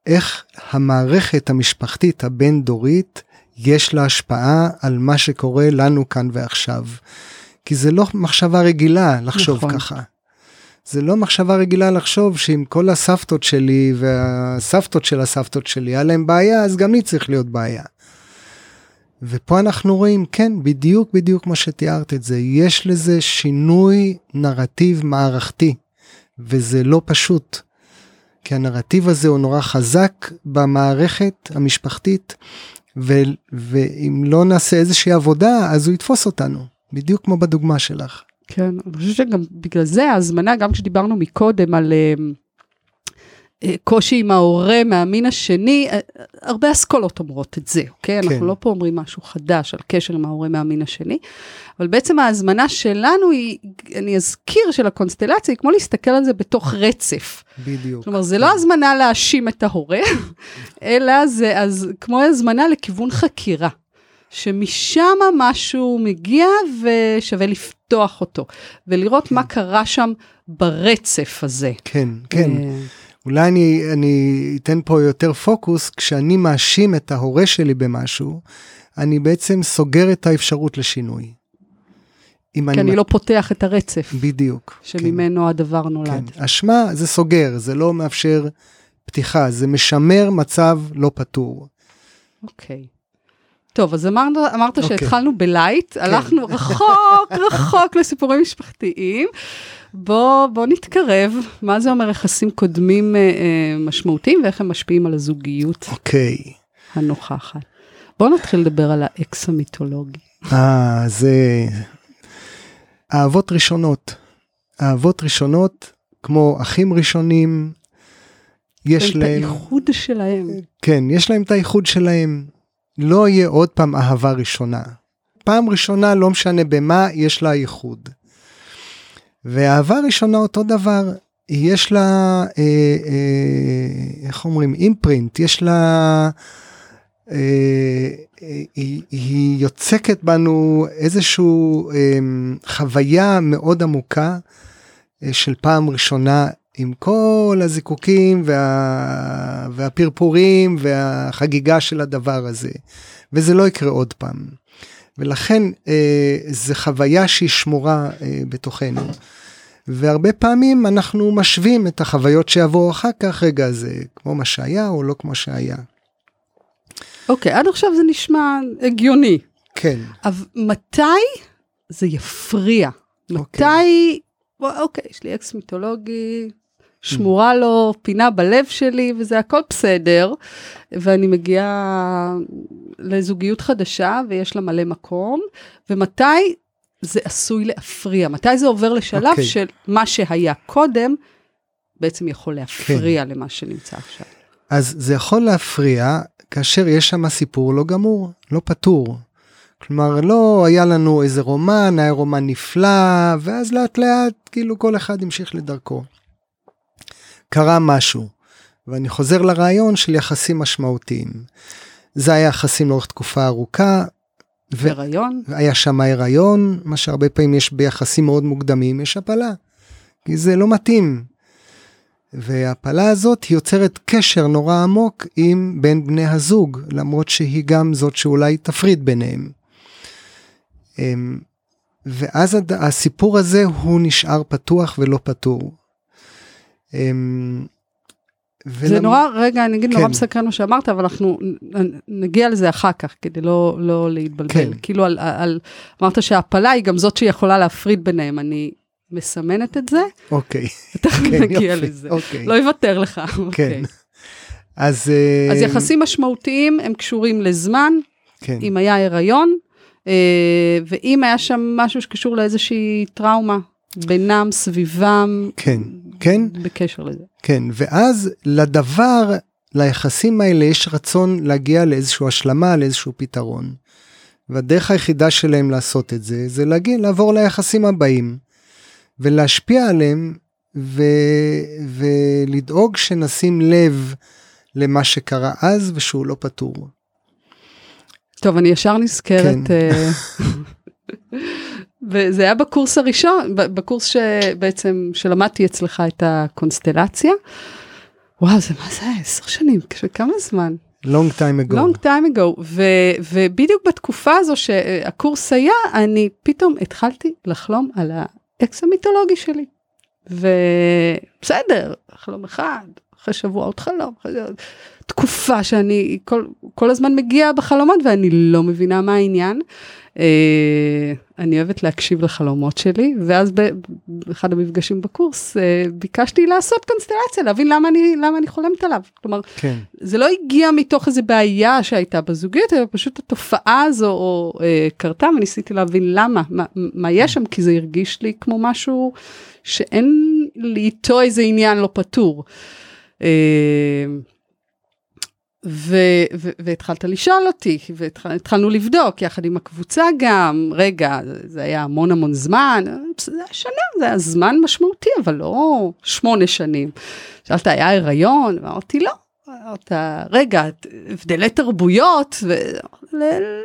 איך המערכת המשפחתית הבין-דורית, יש לה השפעה על מה שקורה לנו כאן ועכשיו. כי זה לא מחשבה רגילה לחשוב נכון. ככה. זה לא מחשבה רגילה לחשוב שאם כל הסבתות שלי והסבתות של הסבתות שלי היה להם בעיה, אז גם לי צריך להיות בעיה. ופה אנחנו רואים, כן, בדיוק בדיוק כמו שתיארת את זה, יש לזה שינוי נרטיב מערכתי, וזה לא פשוט. כי הנרטיב הזה הוא נורא חזק במערכת המשפחתית, ו- ואם לא נעשה איזושהי עבודה, אז הוא יתפוס אותנו, בדיוק כמו בדוגמה שלך. כן, אני חושבת שגם בגלל זה ההזמנה, גם כשדיברנו מקודם על אה, אה, קושי עם ההורה מהמין השני, אה, הרבה אסכולות אומרות את זה, אוקיי? כן. אנחנו לא פה אומרים משהו חדש על קשר עם ההורה מהמין השני, אבל בעצם ההזמנה שלנו היא, אני אזכיר של הקונסטלציה, היא כמו להסתכל על זה בתוך רצף. בדיוק. כלומר, זה לא הזמנה להאשים את ההורה, אלא זה אז כמו הזמנה לכיוון חקירה. שמשם משהו מגיע ושווה לפתוח אותו, ולראות מה קרה שם ברצף הזה. כן, כן. אה, אולי אני, אני אתן פה יותר פוקוס, כשאני מאשים את ההורה שלי במשהו, אני בעצם סוגר את האפשרות לשינוי. כי אני לא פותח את הרצף בדיוק. שממנו הדבר כן, נולד. כן. אשמה זה סוגר, זה לא מאפשר פתיחה, זה משמר מצב לא פתור. אוקיי. טוב, אז אמרת, אמרת אוקיי. שהתחלנו בלייט, הלכנו רחוק, רחוק לסיפורים משפחתיים. בוא, בוא נתקרב, מה זה אומר יחסים קודמים אה, אה, משמעותיים ואיך הם משפיעים על הזוגיות אוקיי. הנוכחת. בוא נתחיל לדבר על האקס המיתולוגי. אה, זה... אהבות ראשונות. אהבות ראשונות, כמו אחים ראשונים, יש את להם... האיחוד שלהם. כן, יש להם את האיחוד שלהם. לא יהיה עוד פעם אהבה ראשונה. פעם ראשונה, לא משנה במה, יש לה ייחוד. ואהבה ראשונה אותו דבר, יש לה, אה, אה, איך אומרים, אימפרינט, יש לה, אה, אה, היא, היא יוצקת בנו איזושהי אה, חוויה מאוד עמוקה אה, של פעם ראשונה עם כל הזיקוקים וה... והפרפורים והחגיגה של הדבר הזה, וזה לא יקרה עוד פעם. ולכן אה, זו חוויה שהיא שמורה אה, בתוכנו. והרבה פעמים אנחנו משווים את החוויות שיבואו אחר כך, רגע, זה כמו מה שהיה או לא כמו שהיה. אוקיי, עד עכשיו זה נשמע הגיוני. כן, אבל מתי זה יפריע? אוקיי. מתי, אוקיי, יש לי אקס מיתולוגי, שמורה לו פינה בלב שלי, וזה הכל בסדר, ואני מגיעה לזוגיות חדשה, ויש לה מלא מקום, ומתי זה עשוי להפריע? מתי זה עובר לשלב אוקיי. של מה שהיה קודם, בעצם יכול להפריע למה שנמצא עכשיו? אז זה יכול להפריע כאשר יש שם סיפור לא גמור, לא פתור. כלומר, לא היה לנו איזה רומן, היה רומן נפלא, ואז לאט לאט כאילו כל אחד המשיך לדרכו. קרה משהו, ואני חוזר לרעיון של יחסים משמעותיים. זה היה יחסים לאורך תקופה ארוכה, ו- הריון? היה שם הריון, מה שהרבה פעמים יש ביחסים מאוד מוקדמים, יש הפלה. כי זה לא מתאים. וההפלה הזאת היא יוצרת קשר נורא עמוק עם בין בני הזוג, למרות שהיא גם זאת שאולי תפריד ביניהם. אמ, ואז הסיפור הזה הוא נשאר פתוח ולא פתור. אמ, זה ולמ- נורא, רגע, אני אגיד, נורא כן. מסקרן מה שאמרת, אבל אנחנו נגיע לזה אחר כך, כדי לא, לא להתבלבל. כן. כאילו, על, על, אמרת שההפלה היא גם זאת שיכולה להפריד ביניהם. אני מסמנת את זה, אוקיי, ותכף כן, נגיע יופי, לזה. אוקיי. לא יוותר לך. כן. אוקיי. אז... אה, אז יחסים משמעותיים הם קשורים לזמן, כן. אם היה הריון, אה, ואם היה שם משהו שקשור לאיזושהי טראומה בינם, סביבם, כן, כן, בקשר לזה. כן, ואז לדבר, ליחסים האלה יש רצון להגיע לאיזושהי השלמה, לאיזשהו פתרון. והדרך היחידה שלהם לעשות את זה, זה להגיע, לעבור ליחסים הבאים, ולהשפיע עליהם, ו, ולדאוג שנשים לב למה שקרה אז ושהוא לא פתור. טוב, אני ישר נזכרת, כן. וזה היה בקורס הראשון, בקורס שבעצם, שלמדתי אצלך את הקונסטלציה. וואו, זה מה זה, עשר שנים, כמה זמן? long time ago. long time ago, ו- ובדיוק בתקופה הזו שהקורס היה, אני פתאום התחלתי לחלום על האקס המיתולוגי שלי. ובסדר, חלום אחד, אחרי שבוע עוד חלום, תקופה שאני כל, כל הזמן מגיעה בחלומות ואני לא מבינה מה העניין. אה, אני אוהבת להקשיב לחלומות שלי, ואז באחד המפגשים בקורס אה, ביקשתי לעשות קונסטלציה, להבין למה אני, למה אני חולמת עליו. כלומר, כן, זה לא הגיע מתוך איזה בעיה שהייתה בזוגיות, אלא פשוט התופעה הזו או, אה, קרתה וניסיתי להבין למה, מה, מה יש שם, כי זה הרגיש לי כמו משהו שאין לי איתו איזה עניין לא פתור. אה, ו- ו- והתחלת לשאול אותי, והתחלנו לבדוק יחד עם הקבוצה גם, רגע, זה, היה המון המון זמן, זה היה שנה, זה היה זמן משמעותי, אבל לא שמונה שנים. שאלת, היה הריון? ואמרתי, לא. אמרת, רגע, הבדלי תרבויות, ו... ל-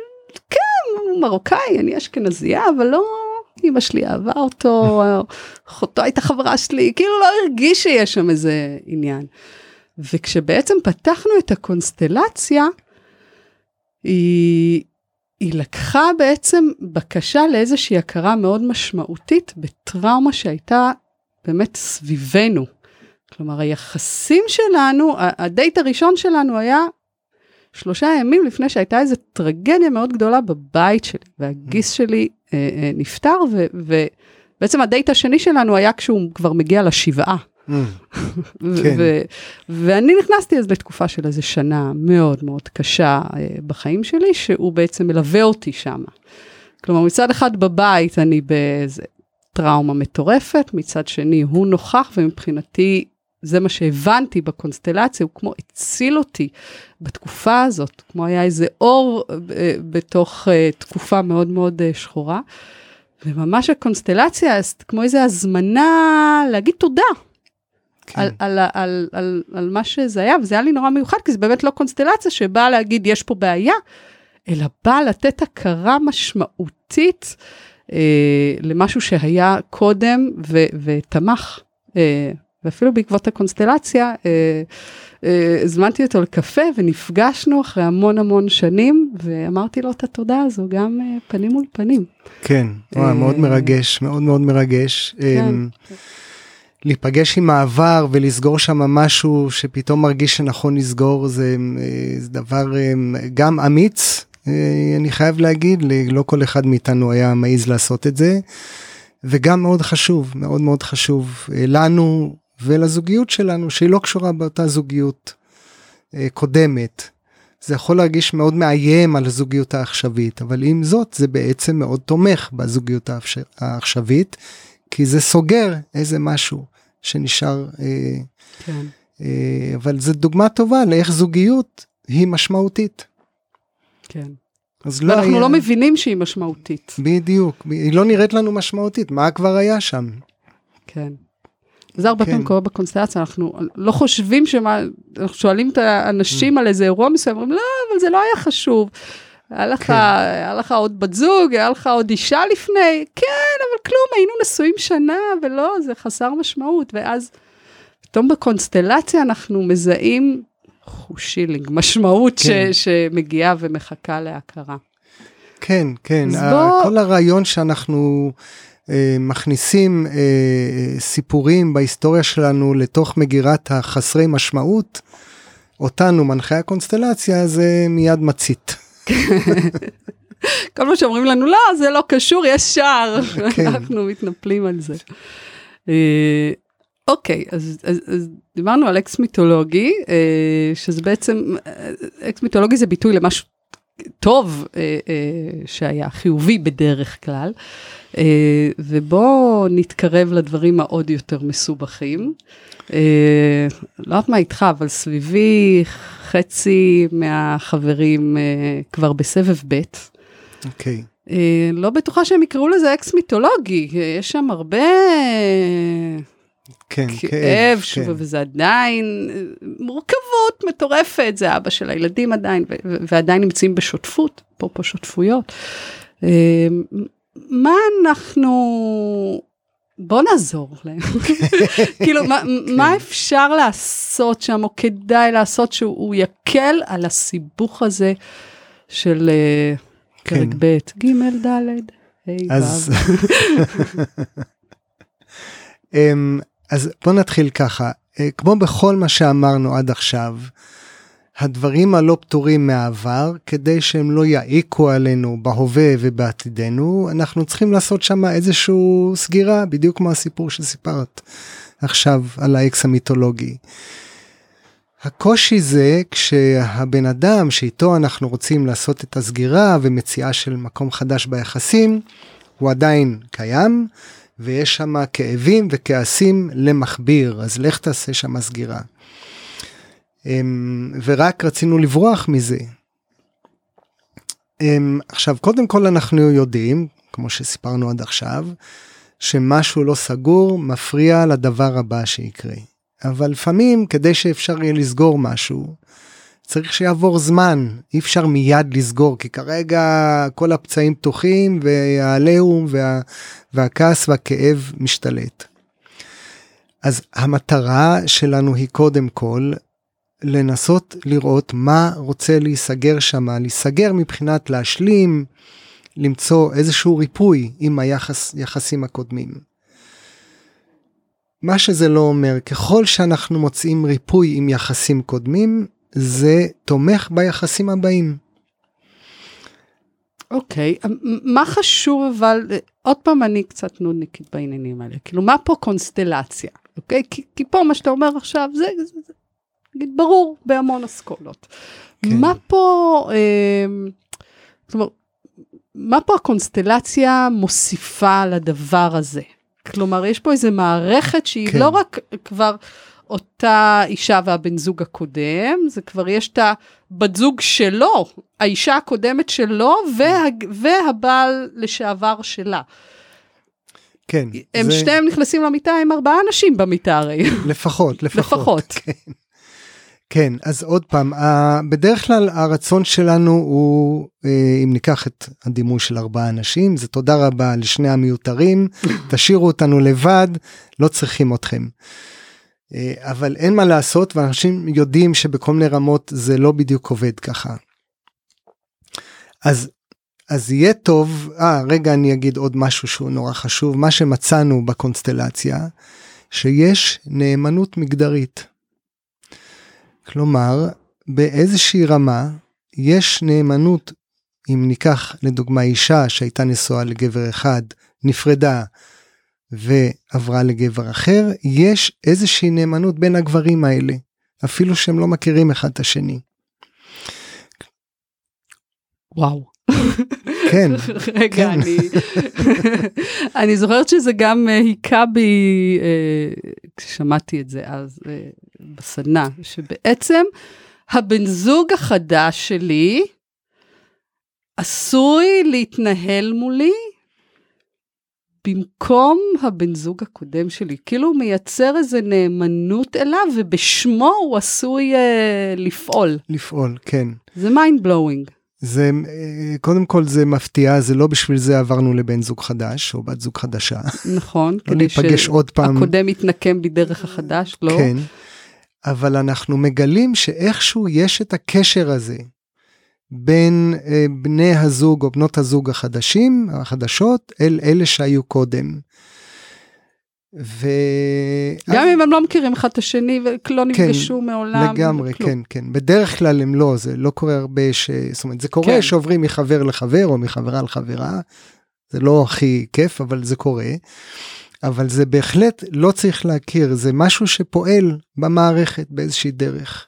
כן, הוא מרוקאי, אני אשכנזייה, אבל לא, אמא שלי אהבה אותו, אחותו הייתה חברה שלי, כאילו לא הרגיש שיש שם איזה עניין. וכשבעצם פתחנו את הקונסטלציה, היא, היא לקחה בעצם בקשה לאיזושהי הכרה מאוד משמעותית בטראומה שהייתה באמת סביבנו. כלומר, היחסים שלנו, הדייט הראשון שלנו היה שלושה ימים לפני שהייתה איזו טרגדיה מאוד גדולה בבית שלי, והגיס שלי אה, אה, נפטר, ו, ובעצם הדייט השני שלנו היה כשהוא כבר מגיע לשבעה. כן. ואני נכנסתי אז לתקופה של איזה שנה מאוד מאוד קשה אה, בחיים שלי, שהוא בעצם מלווה אותי שם. כלומר, מצד אחד בבית אני באיזה טראומה מטורפת, מצד שני הוא נוכח, ומבחינתי זה מה שהבנתי בקונסטלציה, הוא כמו הציל אותי בתקופה הזאת, כמו היה איזה אור אה, בתוך אה, תקופה מאוד מאוד אה, שחורה. וממש הקונסטלציה, כמו איזו הזמנה להגיד תודה, כן. על, על, על, על, על מה שזה היה, וזה היה לי נורא מיוחד, כי זה באמת לא קונסטלציה שבאה להגיד יש פה בעיה, אלא באה לתת הכרה משמעותית אה, למשהו שהיה קודם ו, ותמך. אה, ואפילו בעקבות הקונסטלציה, אה, אה, הזמנתי אותו לקפה ונפגשנו אחרי המון המון שנים, ואמרתי לו את התודה הזו גם אה, פנים מול פנים. כן, אה, מאוד מרגש, מאוד מאוד מרגש. כן. אמ, להיפגש עם העבר ולסגור שם משהו שפתאום מרגיש שנכון לסגור זה, אה, זה דבר אה, גם אמיץ, אה, אני חייב להגיד, לא כל אחד מאיתנו היה מעז לעשות את זה, וגם מאוד חשוב, מאוד מאוד חשוב לנו ולזוגיות שלנו, שהיא לא קשורה באותה זוגיות קודמת. זה יכול להרגיש מאוד מאיים על הזוגיות העכשווית, אבל עם זאת זה בעצם מאוד תומך בזוגיות העכש- העכשווית, כי זה סוגר איזה משהו שנשאר, אה, כן. אה, אבל זו דוגמה טובה לאיך זוגיות היא משמעותית. כן. אז לא ואנחנו היה... לא מבינים שהיא משמעותית. בדיוק, היא לא נראית לנו משמעותית, מה כבר היה שם? כן. זה הרבה כן. פעמים קורה בקונסטלציה, אנחנו לא חושבים שמה, אנחנו שואלים את האנשים על איזה אירוע מסוים, אומרים, לא, אבל זה לא היה חשוב. היה לך, כן. היה לך עוד בת זוג, היה לך עוד אישה לפני, כן, אבל כלום, היינו נשואים שנה, ולא, זה חסר משמעות. ואז פתאום בקונסטלציה אנחנו מזהים חושילינג, משמעות כן. ש, שמגיעה ומחכה להכרה. כן, כן, בוא- כל הרעיון שאנחנו אה, מכניסים אה, סיפורים בהיסטוריה שלנו לתוך מגירת החסרי משמעות, אותנו מנחי הקונסטלציה זה מיד מצית. כל מה שאומרים לנו, לא, זה לא קשור, יש שער. כן. אנחנו מתנפלים על זה. אה, אוקיי, אז, אז, אז דיברנו על אקס מיתולוגי, אה, שזה בעצם, אה, אקס מיתולוגי זה ביטוי למשהו טוב שהיה, חיובי בדרך כלל. ובואו נתקרב לדברים העוד יותר מסובכים. לא יודעת מה איתך, אבל סביבי חצי מהחברים אה, כבר בסבב ב'. אוקיי. אה, לא בטוחה שהם יקראו לזה אקס מיתולוגי, אה, יש שם הרבה כן, כאב, שוב, כן. וזה עדיין מורכבות מטורפת, זה אבא של הילדים עדיין, ו- ועדיין נמצאים בשותפות, אפרופו שותפויות. מה אנחנו... בוא נעזור להם. כאילו, מה, מה אפשר לעשות שם, או כדאי לעשות שהוא יקל על הסיבוך הזה של אה, פרק כן. ב', ג', ד', ה', אז, ו'. אמ, אז בוא נתחיל ככה, אה, כמו בכל מה שאמרנו עד עכשיו, הדברים הלא פתורים מהעבר, כדי שהם לא יעיקו עלינו בהווה ובעתידנו, אנחנו צריכים לעשות שם איזושהי סגירה, בדיוק כמו הסיפור שסיפרת עכשיו על האקס המיתולוגי. הקושי זה כשהבן אדם שאיתו אנחנו רוצים לעשות את הסגירה ומציאה של מקום חדש ביחסים, הוא עדיין קיים, ויש שם כאבים וכעסים למכביר, אז לך תעשה שם סגירה. אמ, ורק רצינו לברוח מזה. אמ, עכשיו, קודם כל אנחנו יודעים, כמו שסיפרנו עד עכשיו, שמשהו לא סגור מפריע לדבר הבא שיקרה. אבל לפעמים, כדי שאפשר יהיה לסגור משהו, צריך שיעבור זמן, אי אפשר מיד לסגור, כי כרגע כל הפצעים פתוחים והעליהום וה, והכעס והכאב משתלט. אז המטרה שלנו היא קודם כל לנסות לראות מה רוצה להיסגר שם, להיסגר מבחינת להשלים, למצוא איזשהו ריפוי עם היחסים הקודמים. מה שזה לא אומר, ככל שאנחנו מוצאים ריפוי עם יחסים קודמים, זה תומך ביחסים הבאים. אוקיי, okay. מה חשוב אבל, עוד פעם אני קצת נודניקית בעניינים האלה, כאילו מה פה קונסטלציה, אוקיי? Okay? כי, כי פה מה שאתה אומר עכשיו זה, זה, זה נגיד ברור בהמון אסכולות. כן. מה פה, אה, זאת אומרת, מה פה הקונסטלציה מוסיפה לדבר הזה? כלומר, יש פה איזו מערכת שהיא כן. לא רק כבר אותה אישה והבן זוג הקודם, זה כבר יש את הבת זוג שלו, האישה הקודמת שלו וה, והבעל לשעבר שלה. כן. הם זה... שניהם נכנסים למיטה עם ארבעה אנשים במיטה הרי. לפחות, לפחות. לפחות. כן. כן, אז עוד פעם, בדרך כלל הרצון שלנו הוא, אם ניקח את הדימוי של ארבעה אנשים, זה תודה רבה לשני המיותרים, תשאירו אותנו לבד, לא צריכים אתכם. אבל אין מה לעשות, ואנשים יודעים שבכל מיני רמות זה לא בדיוק עובד ככה. אז, אז יהיה טוב, אה, רגע אני אגיד עוד משהו שהוא נורא חשוב, מה שמצאנו בקונסטלציה, שיש נאמנות מגדרית. כלומר, באיזושהי רמה יש נאמנות, אם ניקח לדוגמה אישה שהייתה נשואה לגבר אחד, נפרדה ועברה לגבר אחר, יש איזושהי נאמנות בין הגברים האלה, אפילו שהם לא מכירים אחד את השני. וואו. כן. רגע, כן. אני, אני זוכרת שזה גם uh, היכה בי, uh, כששמעתי את זה אז uh, בסדנה, שבעצם הבן זוג החדש שלי עשוי להתנהל מולי במקום הבן זוג הקודם שלי. כאילו הוא מייצר איזה נאמנות אליו, ובשמו הוא עשוי uh, לפעול. לפעול, כן. זה mind blowing. זה קודם כל זה מפתיע זה לא בשביל זה עברנו לבן זוג חדש או בת זוג חדשה. נכון. לא להיפגש עוד פעם. הקודם יתנקם בדרך החדש, לא? כן. אבל אנחנו מגלים שאיכשהו יש את הקשר הזה בין אה, בני הזוג או בנות הזוג החדשים החדשות אל אלה שהיו קודם. ו... גם אז... אם הם לא מכירים אחד את השני ולא נפגשו כן, מעולם. לגמרי, כלום. כן, כן. בדרך כלל הם לא, זה לא קורה הרבה ש... זאת אומרת, זה קורה כן. שעוברים מחבר לחבר או מחברה לחברה. זה לא הכי כיף, אבל זה קורה. אבל זה בהחלט לא צריך להכיר, זה משהו שפועל במערכת באיזושהי דרך.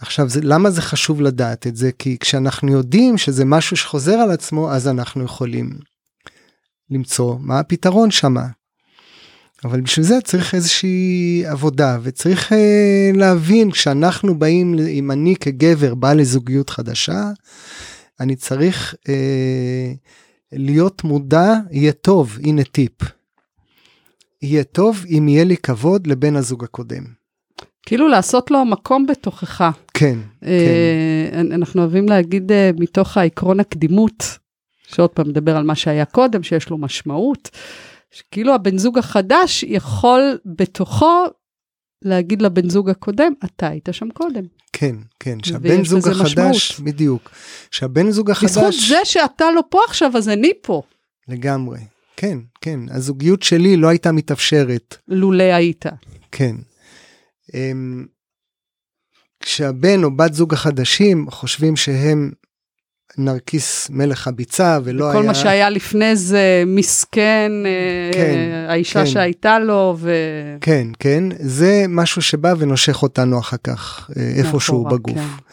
עכשיו זה למה זה חשוב לדעת את זה כי כשאנחנו יודעים שזה משהו שחוזר על עצמו אז אנחנו יכולים למצוא מה הפתרון שמה. אבל בשביל זה צריך איזושהי עבודה וצריך אה, להבין כשאנחנו באים אם אני כגבר בא לזוגיות חדשה אני צריך אה, להיות מודע יהיה טוב הנה טיפ. יהיה טוב אם יהיה לי כבוד לבן הזוג הקודם. כאילו לעשות לו מקום בתוכך. כן, אה, כן. אנחנו אוהבים להגיד אה, מתוך העקרון הקדימות, שעוד פעם מדבר על מה שהיה קודם, שיש לו משמעות, שכאילו הבן זוג החדש יכול בתוכו להגיד לבן זוג הקודם, אתה היית שם קודם. כן, כן, שהבן זוג החדש, משמעות. בדיוק, שהבן זוג החדש... בזכות זה שאתה לא פה עכשיו, אז אני פה. לגמרי, כן, כן, הזוגיות שלי לא הייתה מתאפשרת. לולא היית. כן. אמ, כשהבן או בת זוג החדשים חושבים שהם נרקיס מלך הביצה ולא היה... כל מה שהיה לפני זה מסכן, אה, כן, האישה כן. שהייתה לו ו... כן, כן, זה משהו שבא ונושך אותנו אחר כך אה, איפשהו בגוף. כן.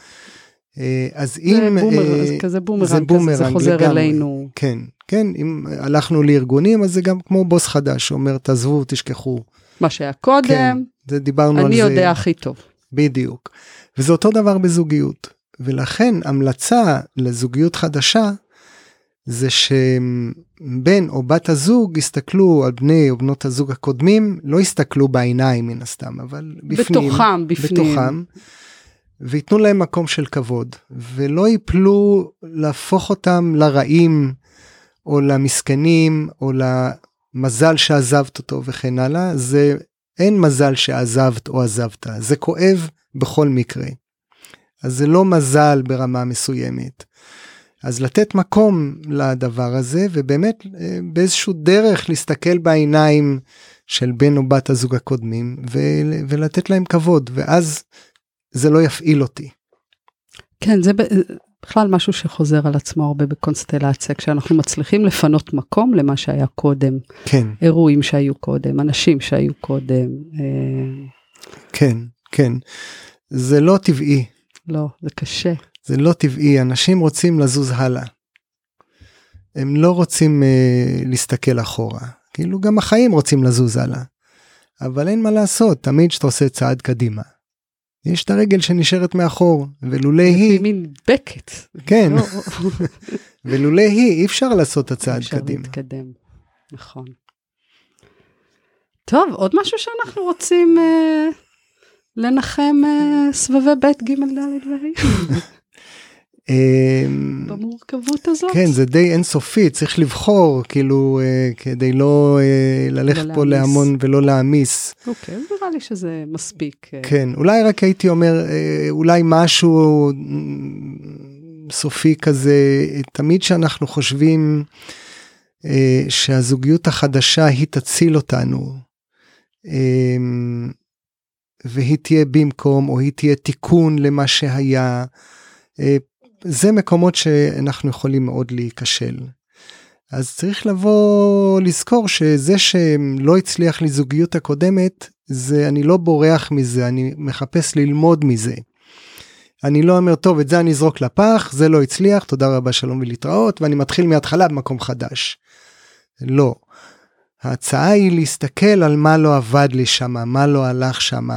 אה, אז אם... זה בומר, זה כזה בומרנג, זה, בומרנג כזה, זה חוזר לגמרי. אלינו. כן, כן, אם הלכנו לארגונים אז זה גם כמו בוס חדש שאומר תעזבו, תשכחו. מה שהיה קודם, כן, זה דיברנו על זה. אני יודע הכי טוב. בדיוק. וזה אותו דבר בזוגיות. ולכן המלצה לזוגיות חדשה זה שבן או בת הזוג יסתכלו על בני או בנות הזוג הקודמים, לא יסתכלו בעיניים מן הסתם, אבל בפנים. בתוכם, בפנים. בתוכם. וייתנו להם מקום של כבוד, ולא ייפלו להפוך אותם לרעים, או למסכנים, או למזל שעזבת אותו וכן הלאה, זה אין מזל שעזבת או עזבת, זה כואב בכל מקרה. אז זה לא מזל ברמה מסוימת. אז לתת מקום לדבר הזה ובאמת אה, באיזשהו דרך להסתכל בעיניים של בן או בת הזוג הקודמים ו- ולתת להם כבוד ואז זה לא יפעיל אותי. כן זה בכלל משהו שחוזר על עצמו הרבה בקונסטלציה כשאנחנו מצליחים לפנות מקום למה שהיה קודם. כן. אירועים שהיו קודם אנשים שהיו קודם. אה, כן כן זה לא טבעי לא, זה קשה. זה לא טבעי, אנשים רוצים לזוז הלאה. הם לא רוצים uh, להסתכל אחורה. כאילו גם החיים רוצים לזוז הלאה. אבל אין מה לעשות, תמיד כשאתה עושה צעד קדימה. יש את הרגל שנשארת מאחור, ולולא היא... מין בקט. כן. לא. ולולא היא, אי אפשר לעשות את הצעד קדימה. אפשר להתקדם, נכון. טוב, עוד משהו שאנחנו רוצים... Uh... לנחם uh, סבבי ב' ג' ד' וה'. אמ, במורכבות הזאת. כן זה די אינסופי צריך לבחור כאילו uh, כדי לא uh, ללכת לא פה להמון ולא להעמיס. אוקיי נראה לי שזה מספיק. כן אולי רק הייתי אומר אולי משהו סופי כזה תמיד שאנחנו חושבים שהזוגיות החדשה היא תציל אותנו. Uh, והיא תהיה במקום או היא תהיה תיקון למה שהיה. זה מקומות שאנחנו יכולים מאוד להיכשל. אז צריך לבוא לזכור שזה שלא הצליח לי זוגיות הקודמת זה אני לא בורח מזה אני מחפש ללמוד מזה. אני לא אומר טוב את זה אני אזרוק לפח זה לא הצליח תודה רבה שלום ולהתראות ואני מתחיל מההתחלה במקום חדש. לא. ההצעה היא להסתכל על מה לא עבד לי שם, מה לא הלך שם,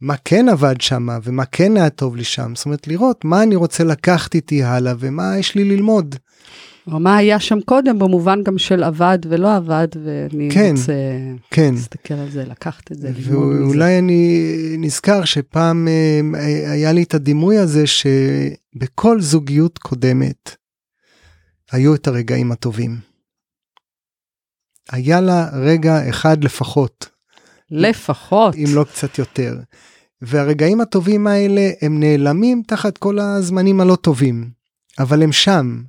מה כן עבד שם ומה כן היה טוב לי שם. זאת אומרת, לראות מה אני רוצה לקחת איתי הלאה ומה יש לי ללמוד. או מה היה שם קודם במובן גם של עבד ולא עבד ואני כן, רוצה כן. להסתכל על זה לקחת את זה ואולי אני נזכר שפעם אה, היה לי את הדימוי הזה שבכל זוגיות קודמת היו את הרגעים הטובים. היה לה רגע אחד לפחות. לפחות. אם לא קצת יותר. והרגעים הטובים האלה הם נעלמים תחת כל הזמנים הלא טובים, אבל הם שם.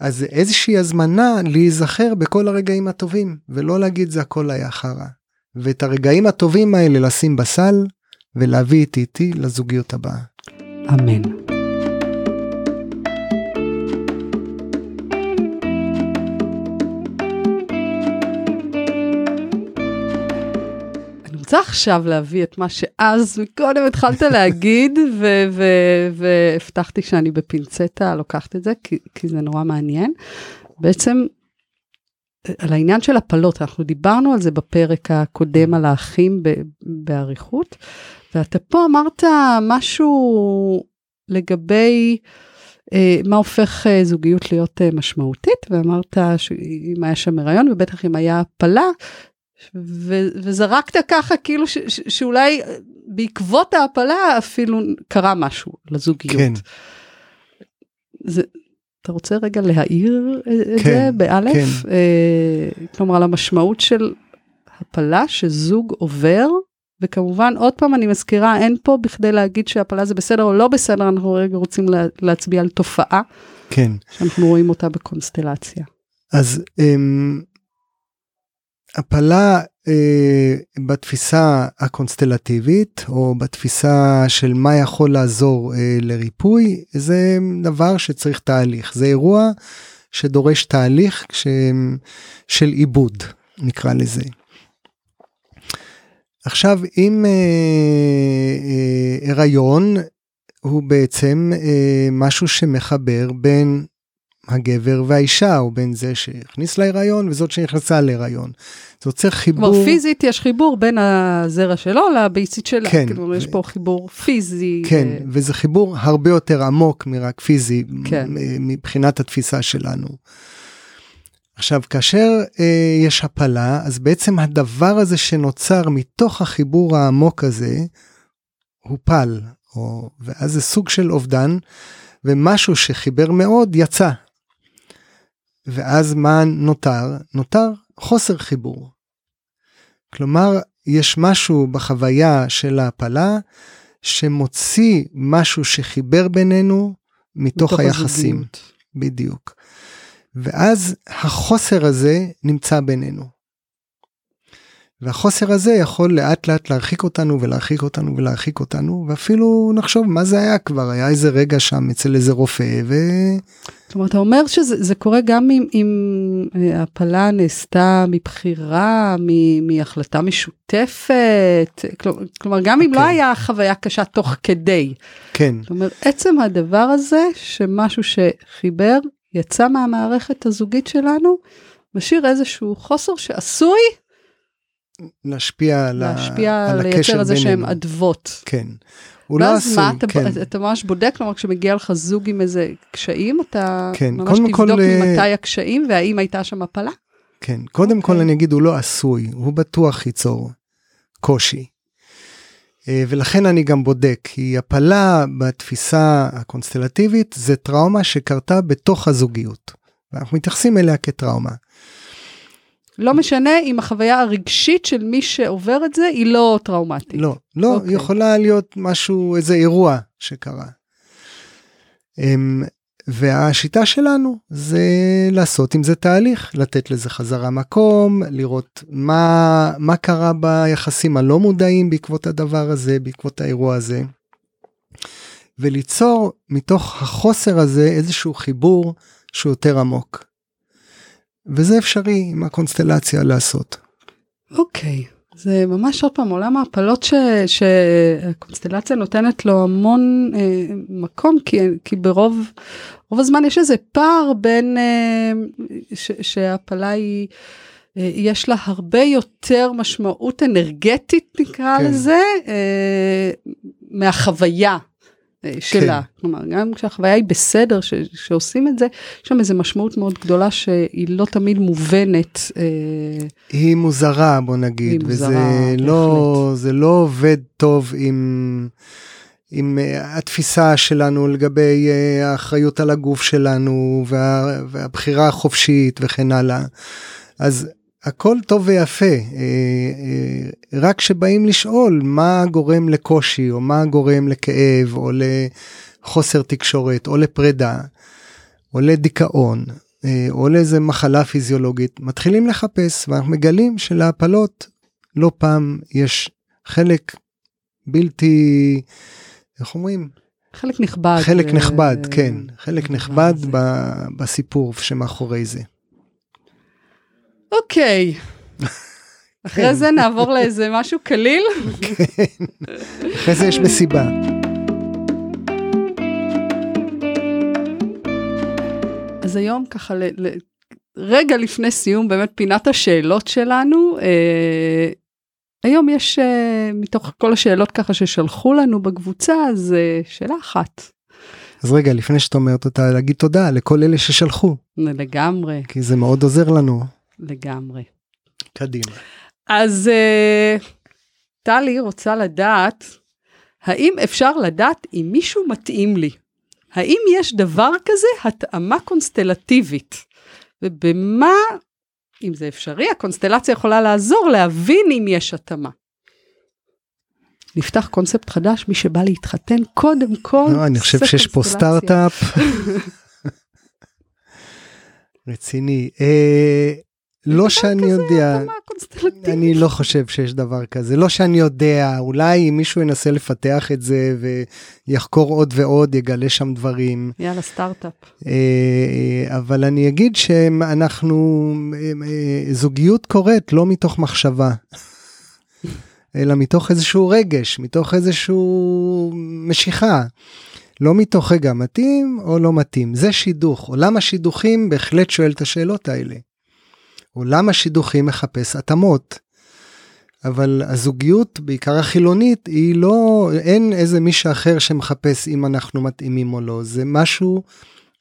אז איזושהי הזמנה להיזכר בכל הרגעים הטובים, ולא להגיד זה הכל היה חרא. ואת הרגעים הטובים האלה לשים בסל, ולהביא איתי איתי לזוגיות הבאה. אמן. רוצה עכשיו להביא את מה שאז מקודם התחלת להגיד, והבטחתי שאני בפינצטה לוקחת את זה, כי, כי זה נורא מעניין. בעצם, על העניין של הפלות, אנחנו דיברנו על זה בפרק הקודם על האחים באריכות, ואתה פה אמרת משהו לגבי אה, מה הופך אה, זוגיות להיות אה, משמעותית, ואמרת שאם היה שם הריון, ובטח אם היה הפלה, ו- וזרקת ככה כאילו ש- ש- שאולי בעקבות ההפלה אפילו קרה משהו לזוגיות. כן. זה, אתה רוצה רגע להעיר את כן, זה באלף? כן. אה, כלומר, על המשמעות של הפלה שזוג עובר, וכמובן, עוד פעם אני מזכירה, אין פה בכדי להגיד שהפלה זה בסדר או לא בסדר, אנחנו רגע רוצים לה, להצביע על תופעה. כן. שאנחנו רואים אותה בקונסטלציה. אז אמ, הפלה אה, בתפיסה הקונסטלטיבית או בתפיסה של מה יכול לעזור אה, לריפוי זה דבר שצריך תהליך זה אירוע שדורש תהליך ש... של עיבוד נקרא לזה. עכשיו אם אה, אה, הריון הוא בעצם אה, משהו שמחבר בין הגבר והאישה, או בין זה שהכניס להיריון וזאת שנכנסה להיריון. זה יוצר חיבור... כלומר, פיזית יש חיבור בין הזרע שלו לביצית שלה. כן. כלומר, יש פה חיבור פיזי. כן, ו... וזה חיבור הרבה יותר עמוק מרק פיזי, כן. מבחינת התפיסה שלנו. עכשיו, כאשר אה, יש הפלה, אז בעצם הדבר הזה שנוצר מתוך החיבור העמוק הזה, הוא פל, או, ואז זה סוג של אובדן, ומשהו שחיבר מאוד יצא. ואז מה נותר? נותר חוסר חיבור. כלומר, יש משהו בחוויה של ההפלה שמוציא משהו שחיבר בינינו מתוך, מתוך היחסים. הזוגיות. בדיוק. ואז החוסר הזה נמצא בינינו. והחוסר הזה יכול לאט לאט להרחיק אותנו ולהרחיק אותנו ולהרחיק אותנו ואפילו נחשוב מה זה היה כבר היה איזה רגע שם אצל איזה רופא ו... כלומר אתה אומר שזה קורה גם אם, אם אה, הפלה נעשתה מבחירה מ, מהחלטה משותפת כלומר גם אם okay. לא אוקיי. היה חוויה קשה תוך כדי. כן. כלומר עצם הדבר הזה שמשהו שחיבר יצא מהמערכת הזוגית שלנו משאיר איזשהו חוסר שעשוי להשפיע, להשפיע על, על לייצר איזה שהם אדוות. כן. הוא לא עשוי, מה, אתה, כן. אתה ממש בודק, כלומר כשמגיע לך זוג עם איזה קשיים, אתה כן, ממש תבדוק כל, ממתי אה, הקשיים והאם הייתה שם הפלה? כן, קודם okay. כל אוקיי. אני אגיד הוא לא עשוי, הוא בטוח ייצור קושי. אה, ולכן אני גם בודק, כי הפלה בתפיסה הקונסטלטיבית זה טראומה שקרתה בתוך הזוגיות. ואנחנו מתייחסים אליה כטראומה. לא משנה אם החוויה הרגשית של מי שעובר את זה היא לא טראומטית. לא, לא, okay. אוקיי. יכולה להיות משהו, איזה אירוע שקרה. Um, והשיטה שלנו זה לעשות עם זה תהליך, לתת לזה חזרה מקום, לראות מה, מה קרה ביחסים הלא מודעים בעקבות הדבר הזה, בעקבות האירוע הזה. וליצור מתוך החוסר הזה איזשהו חיבור שהוא יותר עמוק. וזה אפשרי עם הקונסטלציה לעשות. אוקיי, okay. זה ממש עוד פעם עולם ההפלות ש, שהקונסטלציה נותנת לו המון אה, מקום, כי, כי ברוב רוב הזמן יש איזה פער בין אה, ש, שההפלה היא... אה, יש לה הרבה יותר משמעות אנרגטית נקרא כן. לזה אה, מהחוויה שלה. כן. כלומר, גם כשהחוויה היא בסדר, ש, שעושים את זה, יש שם איזו משמעות מאוד גדולה שהיא לא תמיד מובנת. אה, היא מוזרה, בוא נגיד, היא וזה מוזרה, לא, זה לא עובד טוב עם... עם אה, התפיסה שלנו לגבי האחריות על הגוף שלנו וה, והבחירה החופשית וכן הלאה. אז הכל טוב ויפה, אה, אה, רק כשבאים לשאול מה גורם לקושי או מה גורם לכאב או לחוסר תקשורת או לפרידה או לדיכאון אה, או לאיזה מחלה פיזיולוגית, מתחילים לחפש ואנחנו מגלים שלהפלות לא פעם יש חלק בלתי, איך אומרים? חלק נכבד. חלק נכבד, כן, חלק נכבד בסיפור שמאחורי זה. אוקיי. אחרי זה נעבור לאיזה משהו קליל. אחרי זה יש מסיבה. אז היום ככה, ל, ל, רגע לפני סיום, באמת פינת השאלות שלנו, אה, היום יש, אה, מתוך כל השאלות ככה ששלחו לנו בקבוצה, אז אה, שאלה אחת. אז רגע, לפני שאת אומרת אותה, להגיד תודה לכל אלה ששלחו, לגמרי, כי זה מאוד עוזר לנו. לגמרי. קדימה. אז אה, טלי רוצה לדעת, האם אפשר לדעת אם מישהו מתאים לי? האם יש דבר כזה התאמה קונסטלטיבית? ובמה, אם זה אפשרי, הקונסטלציה יכולה לעזור להבין אם יש התאמה. נפתח קונספט חדש, מי שבא להתחתן, קודם כל, לא, אני חושב שיש פה. סטארט-אפ. רציני. אה, לא שאני יודע. אני לא חושב שיש דבר כזה. לא שאני יודע, אולי אם מישהו ינסה לפתח את זה ויחקור עוד ועוד, יגלה שם דברים. יאללה, סטארט-אפ. אה, אבל אני אגיד שאנחנו, אה, אה, זוגיות קורית לא מתוך מחשבה, אלא מתוך איזשהו רגש, מתוך איזשהו משיכה. לא מתוך רגע מתאים או לא מתאים, זה שידוך. עולם השידוכים בהחלט שואל את השאלות האלה. עולם השידוכים מחפש התאמות. אבל הזוגיות, בעיקר החילונית, היא לא, אין איזה מישהו אחר שמחפש אם אנחנו מתאימים או לא, זה משהו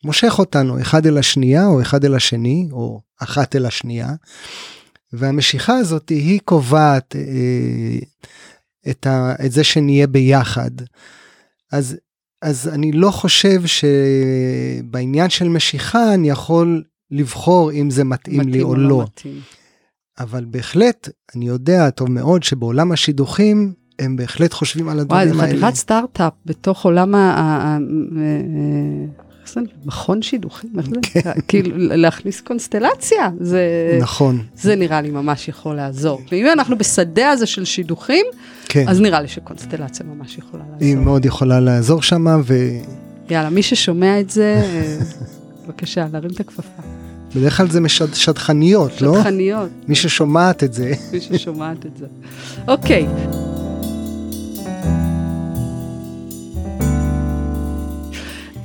מושך אותנו אחד אל השנייה או אחד אל השני, או אחת אל השנייה, והמשיכה הזאת היא קובעת אה, את, ה, את זה שנהיה ביחד. אז, אז אני לא חושב שבעניין של משיכה אני יכול לבחור אם זה מתאים, לי או לא. מתאים. אבל בהחלט, אני יודע טוב מאוד שבעולם השידוכים, הם בהחלט חושבים על וואי, הדברים האלה. חתיכת סטארט-אפ בתוך עולם ה... ה- ה- איך זה נקרא? מכון שידוכים? כן. כאילו, להכניס קונסטלציה, זה... נכון, זה נראה לי ממש יכול לעזור. ואם אנחנו בשדה הזה של שידוכים, כן. אז נראה לי שקונסטלציה ממש יכולה היא לעזור. מאוד יכולה לעזור שם, יאללה, מי ששומע את זה, אה, בבקשה, להרים את הכפפה. ובדרך כלל זה משד- שדכניות, לא? שטחניות, מי ששומעת את זה. מי ששומעת את זה. אוקיי.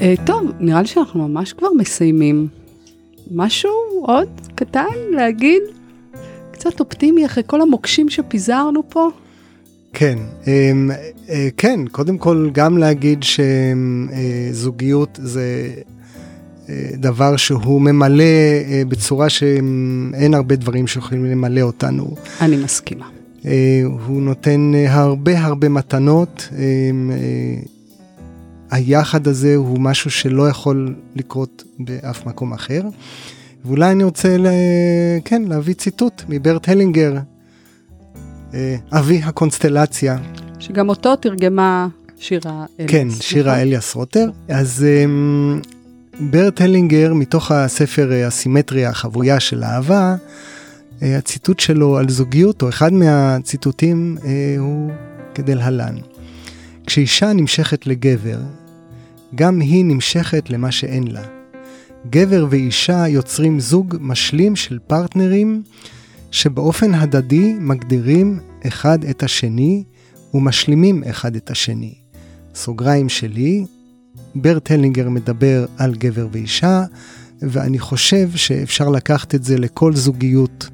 אה, טוב, נראה לי שאנחנו ממש כבר מסיימים. משהו עוד קטן להגיד? קצת אופטימי אחרי כל המוקשים שפיזרנו פה? כן, אמ, אה, כן, קודם כל גם להגיד שזוגיות זה אה, דבר שהוא ממלא אה, בצורה שאין הרבה דברים שיכולים למלא אותנו. אני מסכימה. אה, הוא נותן אה, הרבה הרבה מתנות. היחד הזה הוא משהו שלא יכול לקרות באף מקום אחר. ואולי אני רוצה, ל... כן, להביא ציטוט מברט הלינגר, אבי הקונסטלציה, שגם אותו תרגמה שירה אליס. כן, שירה? אליאס רוטר. אז ברט הלינגר, מתוך הספר אה, הסימטריה החבויה של אהבה, אה, הציטוט שלו על זוגיות, או אחד מהציטוטים, אה, הוא כדלהלן. כשאישה נמשכת לגבר, גם היא נמשכת למה שאין לה. גבר ואישה יוצרים זוג משלים של פרטנרים שבאופן הדדי מגדירים אחד את השני ומשלימים אחד את השני. סוגריים שלי, ברט הלינגר מדבר על גבר ואישה, ואני חושב שאפשר לקחת את זה לכל זוגיות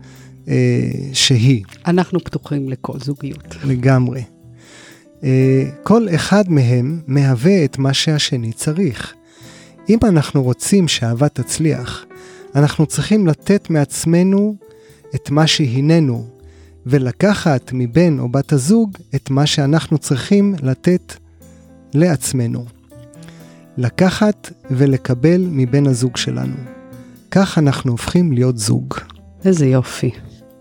אה, שהיא, אנחנו פתוחים לכל זוגיות. לגמרי. אה, כל אחד מהם מהווה את מה שהשני צריך. אם אנחנו רוצים שאהבה תצליח, אנחנו צריכים לתת מעצמנו את מה שהיננו, ולקחת מבן או בת הזוג את מה שאנחנו צריכים לתת לעצמנו. לקחת ולקבל מבן הזוג שלנו. כך אנחנו הופכים להיות זוג. איזה יופי.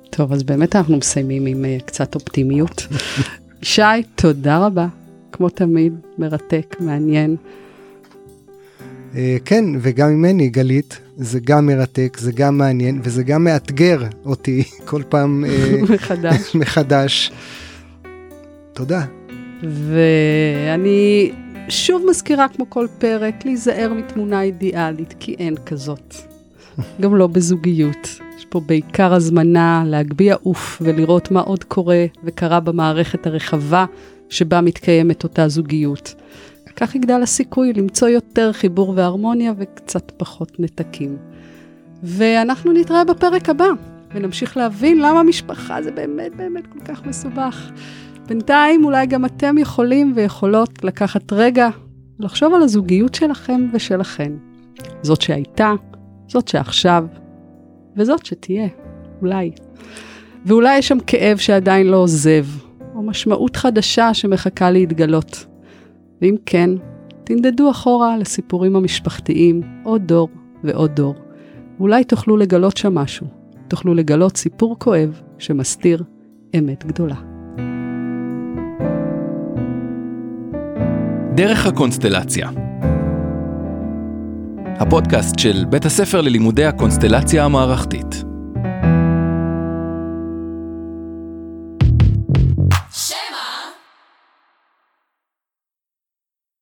טוב, אז באמת אנחנו מסיימים עם uh, קצת אופטימיות. שי, תודה רבה. כמו תמיד, מרתק, מעניין. אה, כן, וגם ממני, גלית, זה גם מרתק, זה גם מעניין, וזה גם מאתגר אותי כל פעם אה, מחדש. מחדש. תודה. ואני שוב מזכירה, כמו כל פרק, להיזהר מתמונה אידיאלית, כי אין כזאת. גם לא בזוגיות. יש פה בעיקר הזמנה להגביה עוף ולראות מה עוד קורה וקרה במערכת הרחבה שבה מתקיימת אותה זוגיות. כך יגדל הסיכוי למצוא יותר חיבור והרמוניה וקצת פחות נתקים. ואנחנו נתראה בפרק הבא, ונמשיך להבין למה משפחה זה באמת באמת כל כך מסובך. בינתיים אולי גם אתם יכולים ויכולות לקחת רגע, לחשוב על הזוגיות שלכם ושלכן. זאת שהייתה, זאת שעכשיו, וזאת שתהיה, אולי. ואולי יש שם כאב שעדיין לא עוזב, או משמעות חדשה שמחכה להתגלות. ואם כן, תנדדו אחורה לסיפורים המשפחתיים עוד דור ועוד דור. ואולי תוכלו לגלות שם משהו. תוכלו לגלות סיפור כואב שמסתיר אמת גדולה. דרך הקונסטלציה הפודקאסט של בית הספר ללימודי הקונסטלציה המערכתית.